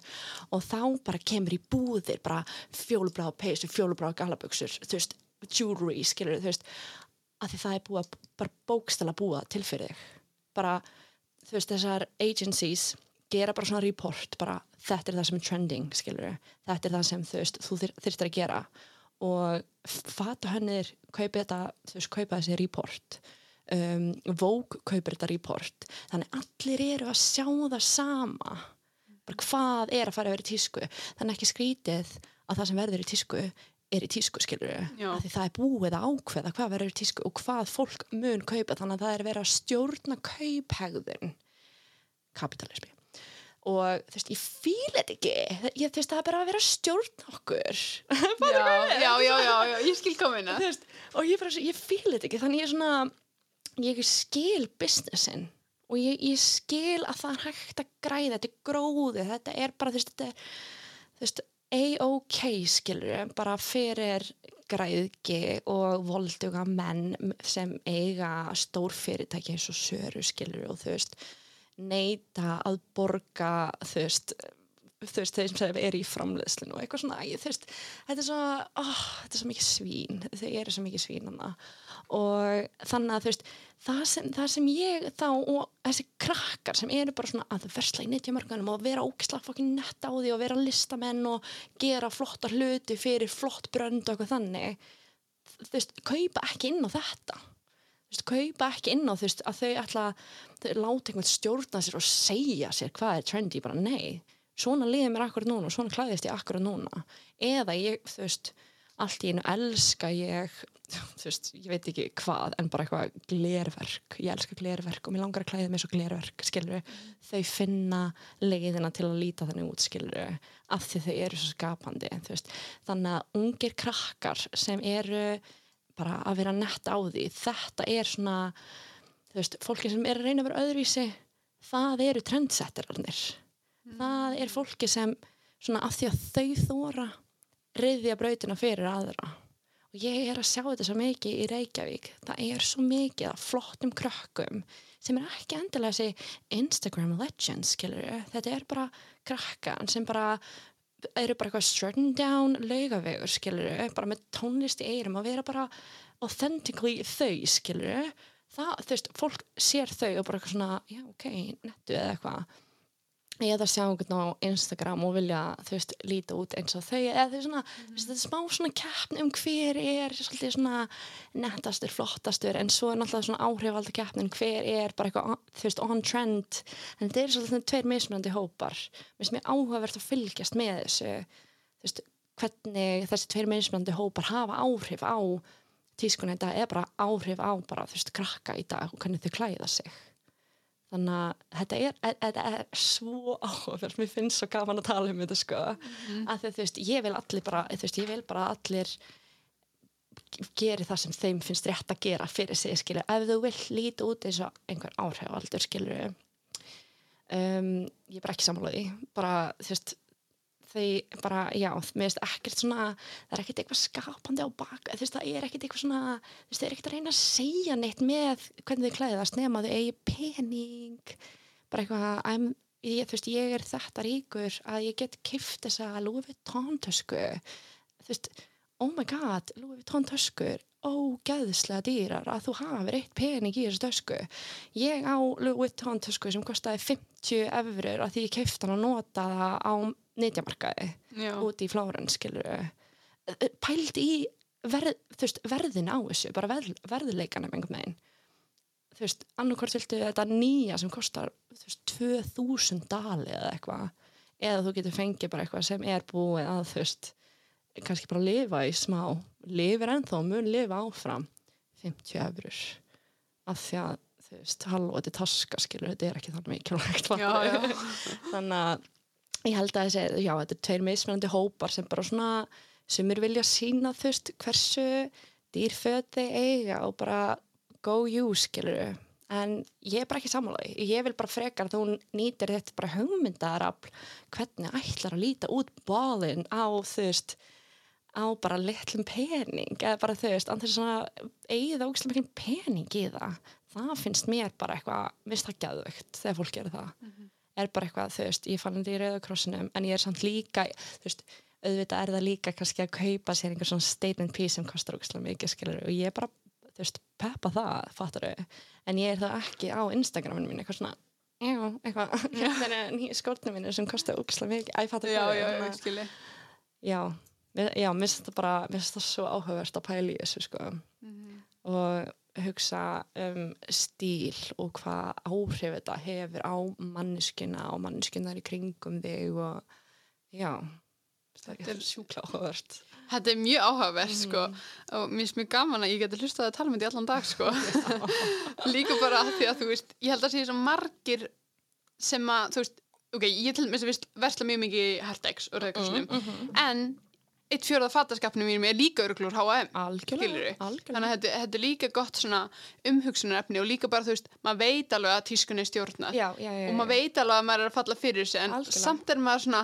og þá bara kemur í búðir, bara fjólubláar peysu, fjólubláar galaböksur, þú veist, jewelry, skilur, þú veist, að því það er búið að bara bókstala búa til fyrir þig, bara, þú veist, þessar agencies gera bara svona report, bara þetta er það sem er trending, skilur þetta er það sem þú veist, þú þyrftir að gera. Og fata hönnir kaupa þetta, þú veist, kaupa þessi report. Um, Vogue kaupir þetta report, þannig allir eru að sjá það sama. Bara hvað er að fara að vera í tísku. Þannig ekki skrítið að það sem verður í tísku er í tísku, skilur því það er búið að ákveða hvað verður í tísku og hvað fólk mun kaupa. Þannig að það er verið að stjórna kauphegðun kapitalismi og þú veist, ég fíl þetta ekki. Ég, þú veist, það er bara að vera að stjórna okkur. Já, já, já, já, já, ég skil komina Þú veist, og ég, ég fíl þetta ekki. Þannig ég er svona ég skil businessin. Og ég, ég skil að það er hægt að græða. Þetta er gróði, þetta er bara þú veist, þetta er þú veist, a-ok skilur bara fyrir græðgi og volduga menn sem eiga stór fyrirtæki eins og söru skilur og þú veist neita að borga þú veist þeir sem er í framleiðslinu og eitthvað svona, æ, veist, þetta er svo oh, þetta er svo mikið svín, þau eru svo mikið svín hana og þannig að veist, það sem, það sem ég þá og þessi krakkar sem eru bara svona að versla í netjamörgunum og vera ógisla fokkin nett á því og vera listamenn og gera flotta hluti fyrir flott brönd og eitthvað þannig þú veist, kaupa ekki inn á þetta veist, kaupa ekki inn á þú veist, að þau ætla þau láta einhvern stjórna sér og segja sér hvað er trendy, bara nei svona liðið mér akkurat núna og svona klæðist ég akkurat núna. Eða ég, þú veist allt í einu elska ég þú veist, ég veit ekki hvað en bara eitthvað glerverk, ég elska glerverk og mér langar að klæða mig svo glerverk skilur þau finna leiðina til að líta þannig út skilur af því þau eru svo skapandi þú veist, þannig að ungir krakkar sem eru bara að vera nett á því. Þetta er svona þú veist, fólki sem er að reyna að vera öðruvísi það eru trendsetterarnir það er fólki sem svona af því að þau þóra reyðja brautina fyrir aðra. Og ég er að sjá þetta svo mikið í Reykjavík. Það er svo mikið af flottum krökkum sem er ekki endilega þessi Instagram legends skilur þetta er bara krakkan sem bara eru bara eitthvað strutting down laugavegur skilur bara með tónlist í eirum og vera bara authentically þau skilur það, þú veist, fólk sér þau og bara eitthvað svona, já ok, nettu eða eitthvað eða sjá einhvern á Instagram og vilja þú veist, líta út eins og þau. Eða þau svona, þú veist, þetta er smá svona keppni um hver er svolítið svona nettastur, flottastur, en svo er náttúrulega svona áhrifalda keppnin, hver er bara eitthvað, þú veist, on trend. En þetta er svolítið tveir mismunandi hópar. Mér finnst mér áhugavert að fylgjast með þessu þú veist, hvernig þessi tveir mismunandi hópar hafa áhrif á tískunni dag, eða bara áhrif á bara, þú veist, krakka í dag og hvernig þau klæða sig þannig að þetta er, e- þetta er svo áhugavert, mér finnst svo gaman að tala um þetta sko, að því, þú veist, ég vil allir bara, þú veist, ég vil bara allir geri það sem þeim finnst rétt að gera fyrir sig, skilur, ef þú vill líta út eins og einhver áhrifaldur, skilur um, ég er bara ekki sammálaði, bara, þú veist þau bara, já, mér finnst ekkert svona, það er ekkert eitthvað skapandi á bak, þú veist, það er ekkert eitthvað svona þú veist, það er ekkert að reyna að segja neitt með hvernig þau klæðast nema þau eigi pening bara eitthvað, ég, þú veist, ég er þetta ríkur að ég get kift þessa Louis Vuitton tösku þú veist, oh my god Louis Vuitton töskur, ógeðslega dýrar að þú hafir eitt pening í þessu tösku ég á Louis Vuitton tösku sem kostaði 50 eurur að því ég kefti hann að nota það á nýtjamarkaði Já. út í Flórens skilur pælt í verð, veist, verðin á þessu bara verð, verðleikanum einhvern veginn. Þú veist, annarkvort viltu þetta nýja sem kostar þú veist, 2000 dali eða eitthvað. Eða þú getur fengið bara eitthvað sem er búið að þú veist kannski bara lifa í smá lifir ennþá, mun lifa áfram 50 eurur af því að þú veist, halló, þetta er taska skilur, þetta er ekki þannig mikilvægt Já, já. þannig að ég held að þessi, já, þetta er tveir mismunandi hópar sem bara svona, sem er vilja sína þú veist, hversu dýrföt þeir eiga og bara go you, skilur. En ég er bara ekki sammálaði ég vil bara frekar að þú nýtir þetta bara hugmyndarafl hvernig ætlar að líta út bálinn á þú veist á bara litlum pening eða bara þú veist, andur svona eigið ógislega mikil pening í það það finnst mér bara eitthvað mist það gæðvögt þegar fólk gerir það. Er bara eitthvað, þú veist, ég fann þetta í rauðakrossinum en ég er samt líka, þú veist auðvitað er það líka kannski að kaupa sér einhver svona statement piece sem kostar ógislega mikið skilur og ég er bara, þú veist, peppa það fattar þau, en ég er það ekki á Instagraminu mín, eitthvað svona já, eitthvað, hérna er nýja skórnum mínu sem kostar ógislega mikið, æ, fattar já, hvað já, já, mér- finnst það bara mér finnst það svo áhugavert að pæla í þessu sko. Og hugsa um stíl og hvað áhrif þetta hefur á manneskina og manneskinnar í kringum þig og já þetta Þetta er sjúkla áhugavert. Þetta er mjög áhugavert sko. Mhm. og mér finnst mjög gaman að ég geti hlustað að tala með þetta í allan dag sko. Líka bara af því að þú veist ég held að sé svo margir sem að þú veist, ok, ég til dæmis veist versla mjög mikið í Hertex og Rauðkarsunum Mhm. en eitt fjörða fataskapnum mínum er líka öruglur H&M algjörlega, algjörlega. þannig að þetta, þetta er líka gott umhugsunarefni og líka bara þú veist maður veit alveg að tískunni er stjórnað já, já, já, og maður veit alveg að maður er að falla fyrir þessu en Algjörlega. samt er maður svona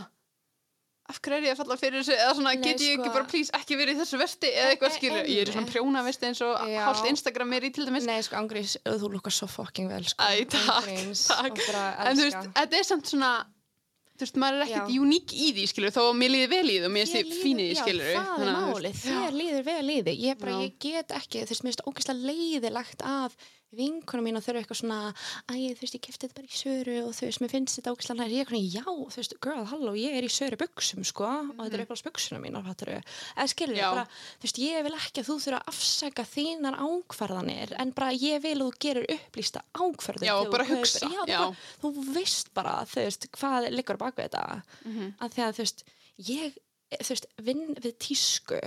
af hverju er ég að falla fyrir þessu eða svona Nei, get ég sko- ekki bara please ekki verið í þessu vesti eða eitthvað E- e- skilur ég er svona prjóna vesti eins og hálft Instagram er í til dæmis Nei, sko, Angrís, þú lukkar svo fucking vel sko. Æ, takk, takk. bara en þú veist, þetta er samt svona þú veist, maður er ekkert Já. uník í því skilur þó að mér líði vel í því og mér líður- fín í því já, skilur það er málið, þér líður vel í því ég, bara, Já. ég get ekki, þú veist, mér finnst ógeðslega leiðilegt að vinkunum mín og þau eru eitthvað svona æ, þú veist, ég kefti þetta bara í söru og þú veist, mér finnst þetta ógeðslega næri, ég er eitthvað, já, þú veist, girl, halló ég er í söru buksum, sko, og þetta er eitthvað buksuna mínar, fattur eða skilur. Já. bara, þú veist, ég vil ekki að þú þurfa að afsaka þínar ákvarðanir, en bara ég vil að þú gerir upplýsta ákvarðan Já, bara hugsa, já, já. Bara, þú veist bara, þú veist, hvað liggur á baku þetta Mhm. að því að þú veist ég, þú veist, vinn við tísku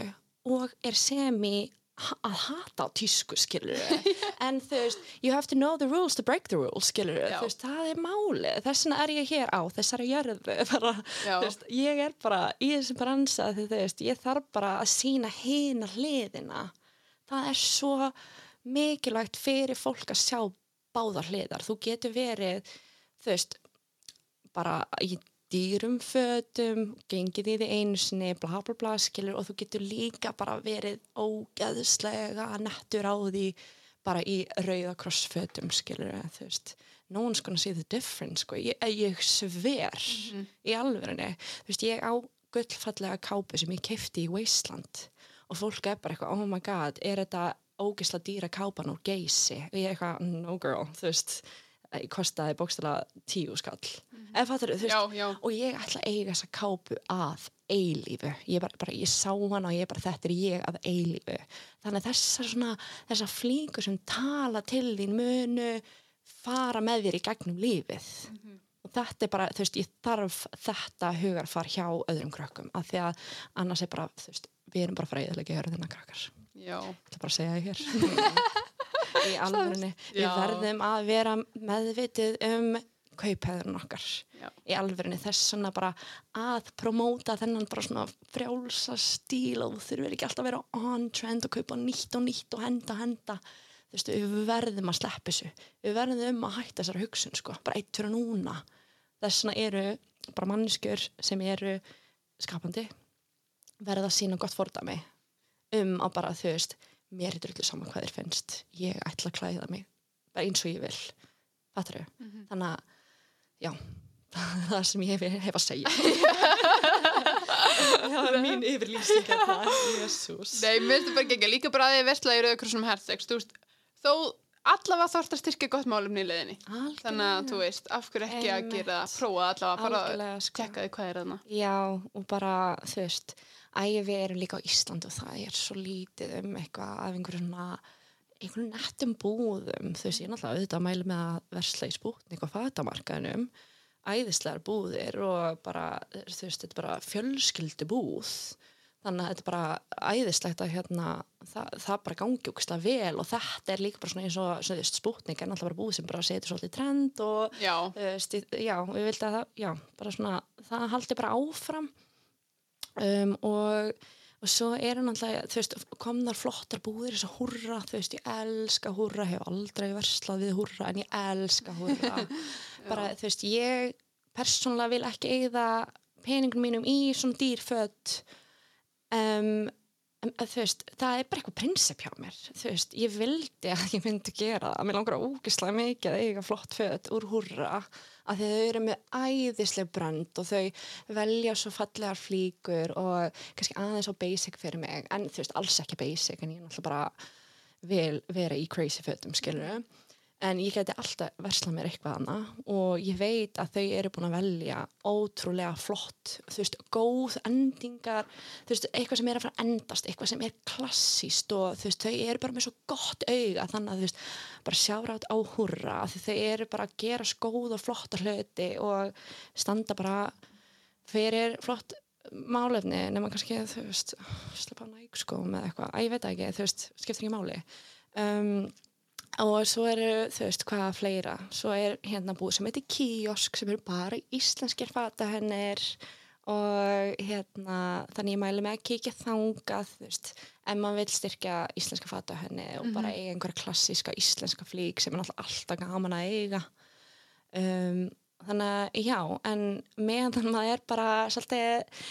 og er semi að hata á tísku, skilur en þú veist, you have to know the rules to break the rules, skilur þú veist, það er málið, þess vegna er ég hér á þessari jörðu, bara þú veist, ég er bara í þessum bransa þú veist, ég þarf bara að sína hina hliðina. Það er svo mikilvægt fyrir fólk að sjá báðar hliðar, þú getur verið þú veist, bara í dýrum fötum, gengið í því einu sinni, bla bla bla skilur og þú getur líka bara verið ógeðslega nettur á því bara í rauðakrossfötum skilur þú veist no one's gonna see the difference sko. ég, ég sver í alvörinu þú veist ég á gullfallega kápu sem ég kefti í Wasteland og fólk er bara eitthvað oh my god, er þetta ógeðslega dýra kápan úr geysi? Og ég er eitthvað no girl, þú veist ég kostaði bókstala tíu skall. Eða fattur þú veist Já, já. og ég ætla að eiga þessa kápu að eilífu. Ég, bara, bara, ég sá hana og ég bara þetta er ég að eilífu. Þannig að þessar svona þessar flíkur sem tala til þín munu fara með þér í gegnum lífið. Og þetta er bara, þú veist, ég þarf þetta hugarfar hjá öðrum krökkum af því að annars er bara, þú veist við erum bara fræðilega að höra þennan krakkar. Já, ég ætla bara að segja það hér í alvörunni. Við verðum að vera meðvitið um kauphæðurinn okkar Já. í alvörunni. Þess svona bara að promóta þennan bara svona frjálsa stíl og þú þurfir ekki alltaf að vera on trend og kaupa nýtt og nýtt og henda henda. Þú veist, við verðum að sleppa þessu. Við verðum að hætta þessar hugsun sko, bara eitt fyrir núna. Þess vegna eru bara mannskjör sem eru skapandi verða að sína gott fordæmi um að bara þú veist mér er drullu saman hvað þér finnst. Ég ætla að klæða mig bara eins og ég vil. Fattur þau þannig að já það það sem ég hef, hef að segja. Það er mín yfirlýsing hérna. Jésús Nei, mér finnst það bara ekki líka bara að þið versla í þú veist, þó allavega þarf að styrkja gott málumni í leiðinni. Þannig að þú veist, af hverju ekki að Einmitt. gera það, prófa allavega bara að sko. tjekka því hvað er þarna. Já, og bara, þú veist, ægi við erum líka á Ísland og það er svo lítið um eitthvað af einhverjum svona, einhverjum nettum búðum, ég er náttúrulega auðvitað að mæla með að versla í spútnik og fatamarkaðinum, æðislegar búðir og bara, þú veist, þetta er bara fjölskyldu búð, þannig að þetta er bara æðislegt að hérna, það, það bara gangi ógislega vel og þetta er líka bara svona eins og, spútnik er náttúrulega bara búð sem bara setur svolítið trend og Já, veist, ég- já, við vildum að það, já, bara svona, það haldi bara áfram um, og, og svo eru náttúrulega, þú veist, komnar flottar búðir þess að húrra, þú veist, ég elska húrra, hef aldrei verslað við húrra en ég elska húrra. Bara, þú veist, ég persónulega vil ekki eigða peningum mínum í svona dýrföt um, þú veist, það er bara eitthvað prinsip hjá mér, þú veist, ég vildi að ég myndi gera það, mér langar ógislega mikið að eiga flott föt úr húrra að þau eru með æðisleg brand og þau velja svo fallegar flíkur og kannski aðeins á basic fyrir mig, en þú veist, alls ekki basic en ég er náttúrulega bara vil vera í crazy fötum, skilur en ég geti alltaf verslað mér eitthvað hana og ég veit að þau eru búin að velja ótrúlega flott þú veist, góð endingar þú veist, eitthvað sem er að fara að endast eitthvað sem er klassíst og þú veist, þau eru bara með svo gott auga þannig að þú veist, bara sjára át á húrra því þau eru bara að gera skóð og flotta hluti og standa bara fyrir flott málefni nema kannski, þú veist slipa á næg sko með eitthvað, að ég veit ekki þú veist, skiptir ekki máli. Um, og svo eru, þú veist, hvaða fleira. Svo er hérna búið sem heitir kiosk sem eru bara íslenskir fatahennir og hérna þannig ég mæli með að kíkja þangað þú veist, ef maður vil styrkja íslenska fatahenni og bara eiga einhverja klassíska íslenska flík sem er alltaf gaman að eiga. Um, þannig að já, en meðan maður er bara svolítið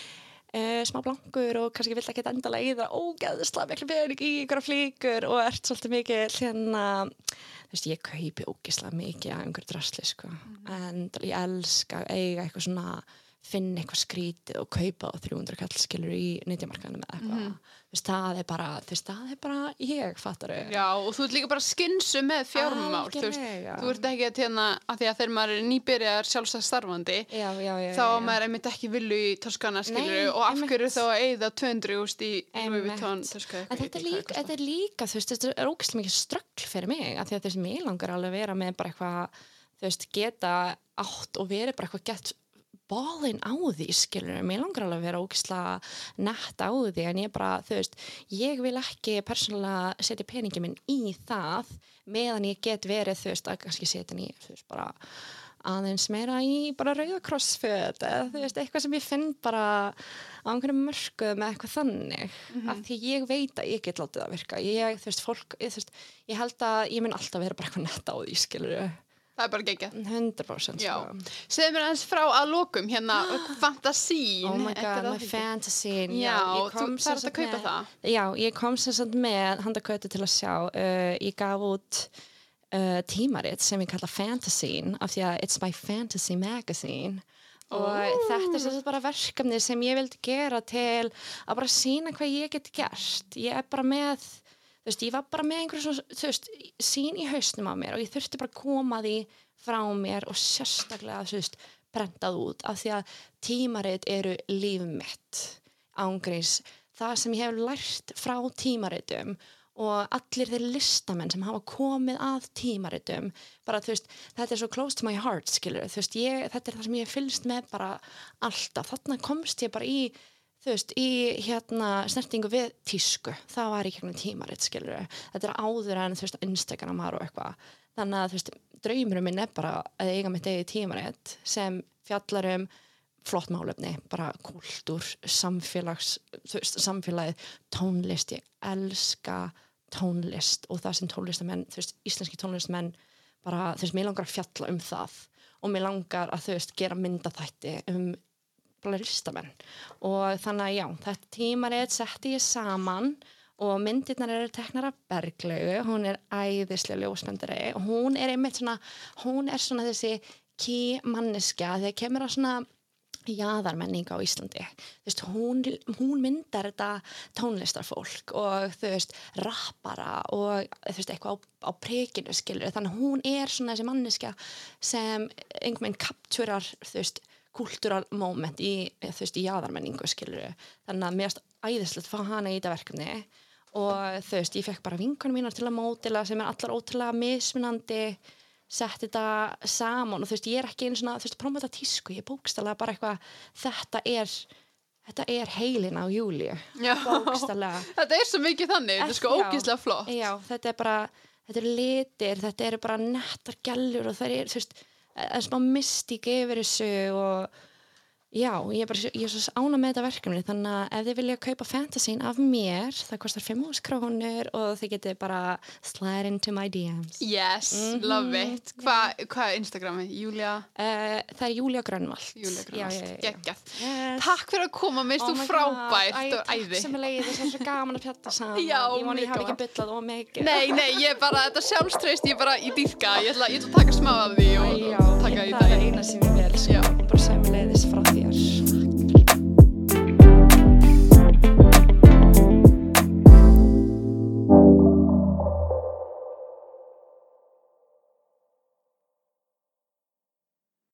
Uh, smá blankur og kannski vill ekki endalega í það ógeðsla miklu pening í einhverja flíkur og ert svolítið mikið hérna, þú veist, ég kaupi ógeðsla mikið af einhverju drasli, sko. En ég elska að eiga eitthvað svona finna eitthvað skrítið og kaupa á 300 kall skilur í nýttjamarkaðinu með eitthvað. Þú veist, það er bara, þú veist, það er bara ég, fattar þau. Já, og þú ert líka bara skynsum með fjármál þú, veist, Algjörlega. þú ert ekki að tjena að því að þegar maður er nýbyrjar sjálfstæð starfandi já, já, já, þá já, er maður einmitt ekki villu í töskana skilur og af einmitt. hverju þá að eyða 200 úst í En þetta er, líka, þetta? er líka, þú veist, þetta er ógæslega mikið ströggl fyrir mig, af því að þú veist, mér langar alveg að vera með bara eitthvað, þú veist, geta átt og verið bara eitthvað gett ballin á því, skilur, mér langar alveg að vera ógæslega nett á því, en ég bara, þú veist, ég vil ekki persónulega setja peningi minn í það, meðan ég get verið, þú veist, að kannski setja hann í, þú veist, bara aðeins meira í bara rauðakrossföt eða þú veist, eitthvað sem ég finn bara á einhverjum mörkuð með eitthvað þannig. Af því ég veit að ég get látið að virka. Ég, þú veist, fólk, ég, þú veist, ég held að ég mun alltaf vera bara eitthvað netta á því, skilur það er bara geggjað. 100% Já, sko. segðu mér aðeins frá að lokum hérna, fantasín Oh my god, my fantasy Já, ég þú sem að kaupa með- það. Já, ég kom sem sagt með handakauti til að sjá uh, ég gaf út uh, tímarit sem ég kalla Fantasín af því að it's my fantasy magazine. Og þetta er bara verkefni sem ég vildi gera til að bara sína hvað ég get gert. Ég er bara með þú veist, ég var bara með einhverju svona, þú veist, sín í hausnum á mér og ég þurfti bara að koma því frá mér og sérstaklega, þú veist, brendað út af því að tímarit eru líf mitt ángreins það sem ég hef lært frá tímaritum og allir þeir listamenn sem hafa komið að tímaritum bara þú veist, þetta er svo close to my heart skilur, þú veist, ég, þetta er það sem ég fylgst með bara alltaf, þarna komst ég bara í þú veist, í hérna snertingu við tísku, það var í gegnum tímarit skilur, þetta er áður en þú veist, Instagramar og eitthvað. Þannig að þú veist, draumurum minn er bara að eiga mitt eigið tímarit sem fjallar um flott málefni, bara kultúr, samfélags, þú veist, samfélagið, tónlist, ég elska tónlist og það sem tónlistamenn, þú veist, íslenski tónlistamenn bara, þú veist, mér langar að fjalla um það. Og mér langar að, þú veist, gera myndaþætti um listamenn. Og þannig að já, þetta tímarið setti ég saman og myndirnar eru teknar af Berglaugu, hún er æðislega ljósmyndari. Og hún er einmitt svona, hún er svona þessi key manneskja þegar kemur að svona jaðarmenning á Íslandi. Veist, hún, hún myndar þetta tónlistarfólk og þú veist, rappara og þú veist, eitthvað á, á prekinu skilur, þannig hún er svona þessi manneskja sem einhvern veginn kapturar, þú veist, kultúral moment í, þú veist, í jaðarmenningu skilur, þannig að mér erst æðislegt að fá hana í þetta verkefni. Og þú veist, ég fekk bara vinkonum mínar til að mótila sem er allar ótrúlega mismunandi sett þetta saman. Og þú veist, ég er ekki einu svona, þú veist, prófum þetta tísku, ég er bókstælega bara eitthvað, þetta er þetta er heilin á Júliu Já. bókstælega Þetta er svo mikið þannig, þetta er sko ógíslega flott. Já, þetta er bara, þetta eru litir, þetta eru bara nettar gælur og það er, þú veist, það er smá mystík yfir þessu og Já, ég er bara ég er svo ána með þetta verkefni þannig að ef þið vilja kaupa fantasín af mér það kostar 5 krónur og þið getið bara slide into my DMs Yes, Mhm, love it. Hvað hva er Instagrami? Júlia, uh, Það er Júlia Grönvald Júlia Grönvald. Geggjað. Yes. Takk fyrir að koma, minnst Oh þú my frábært. Æ, og æði. Takk sem er leiðið, það er svo gaman að pjatta saman Já, Ég vona ég hafi gaman. ekki byllað og mikið Nei, nei, ég bara, þetta sjálfstreyst, ég bara, ég dýrka, ég ætla, að taka smá af því og, taka ég- í það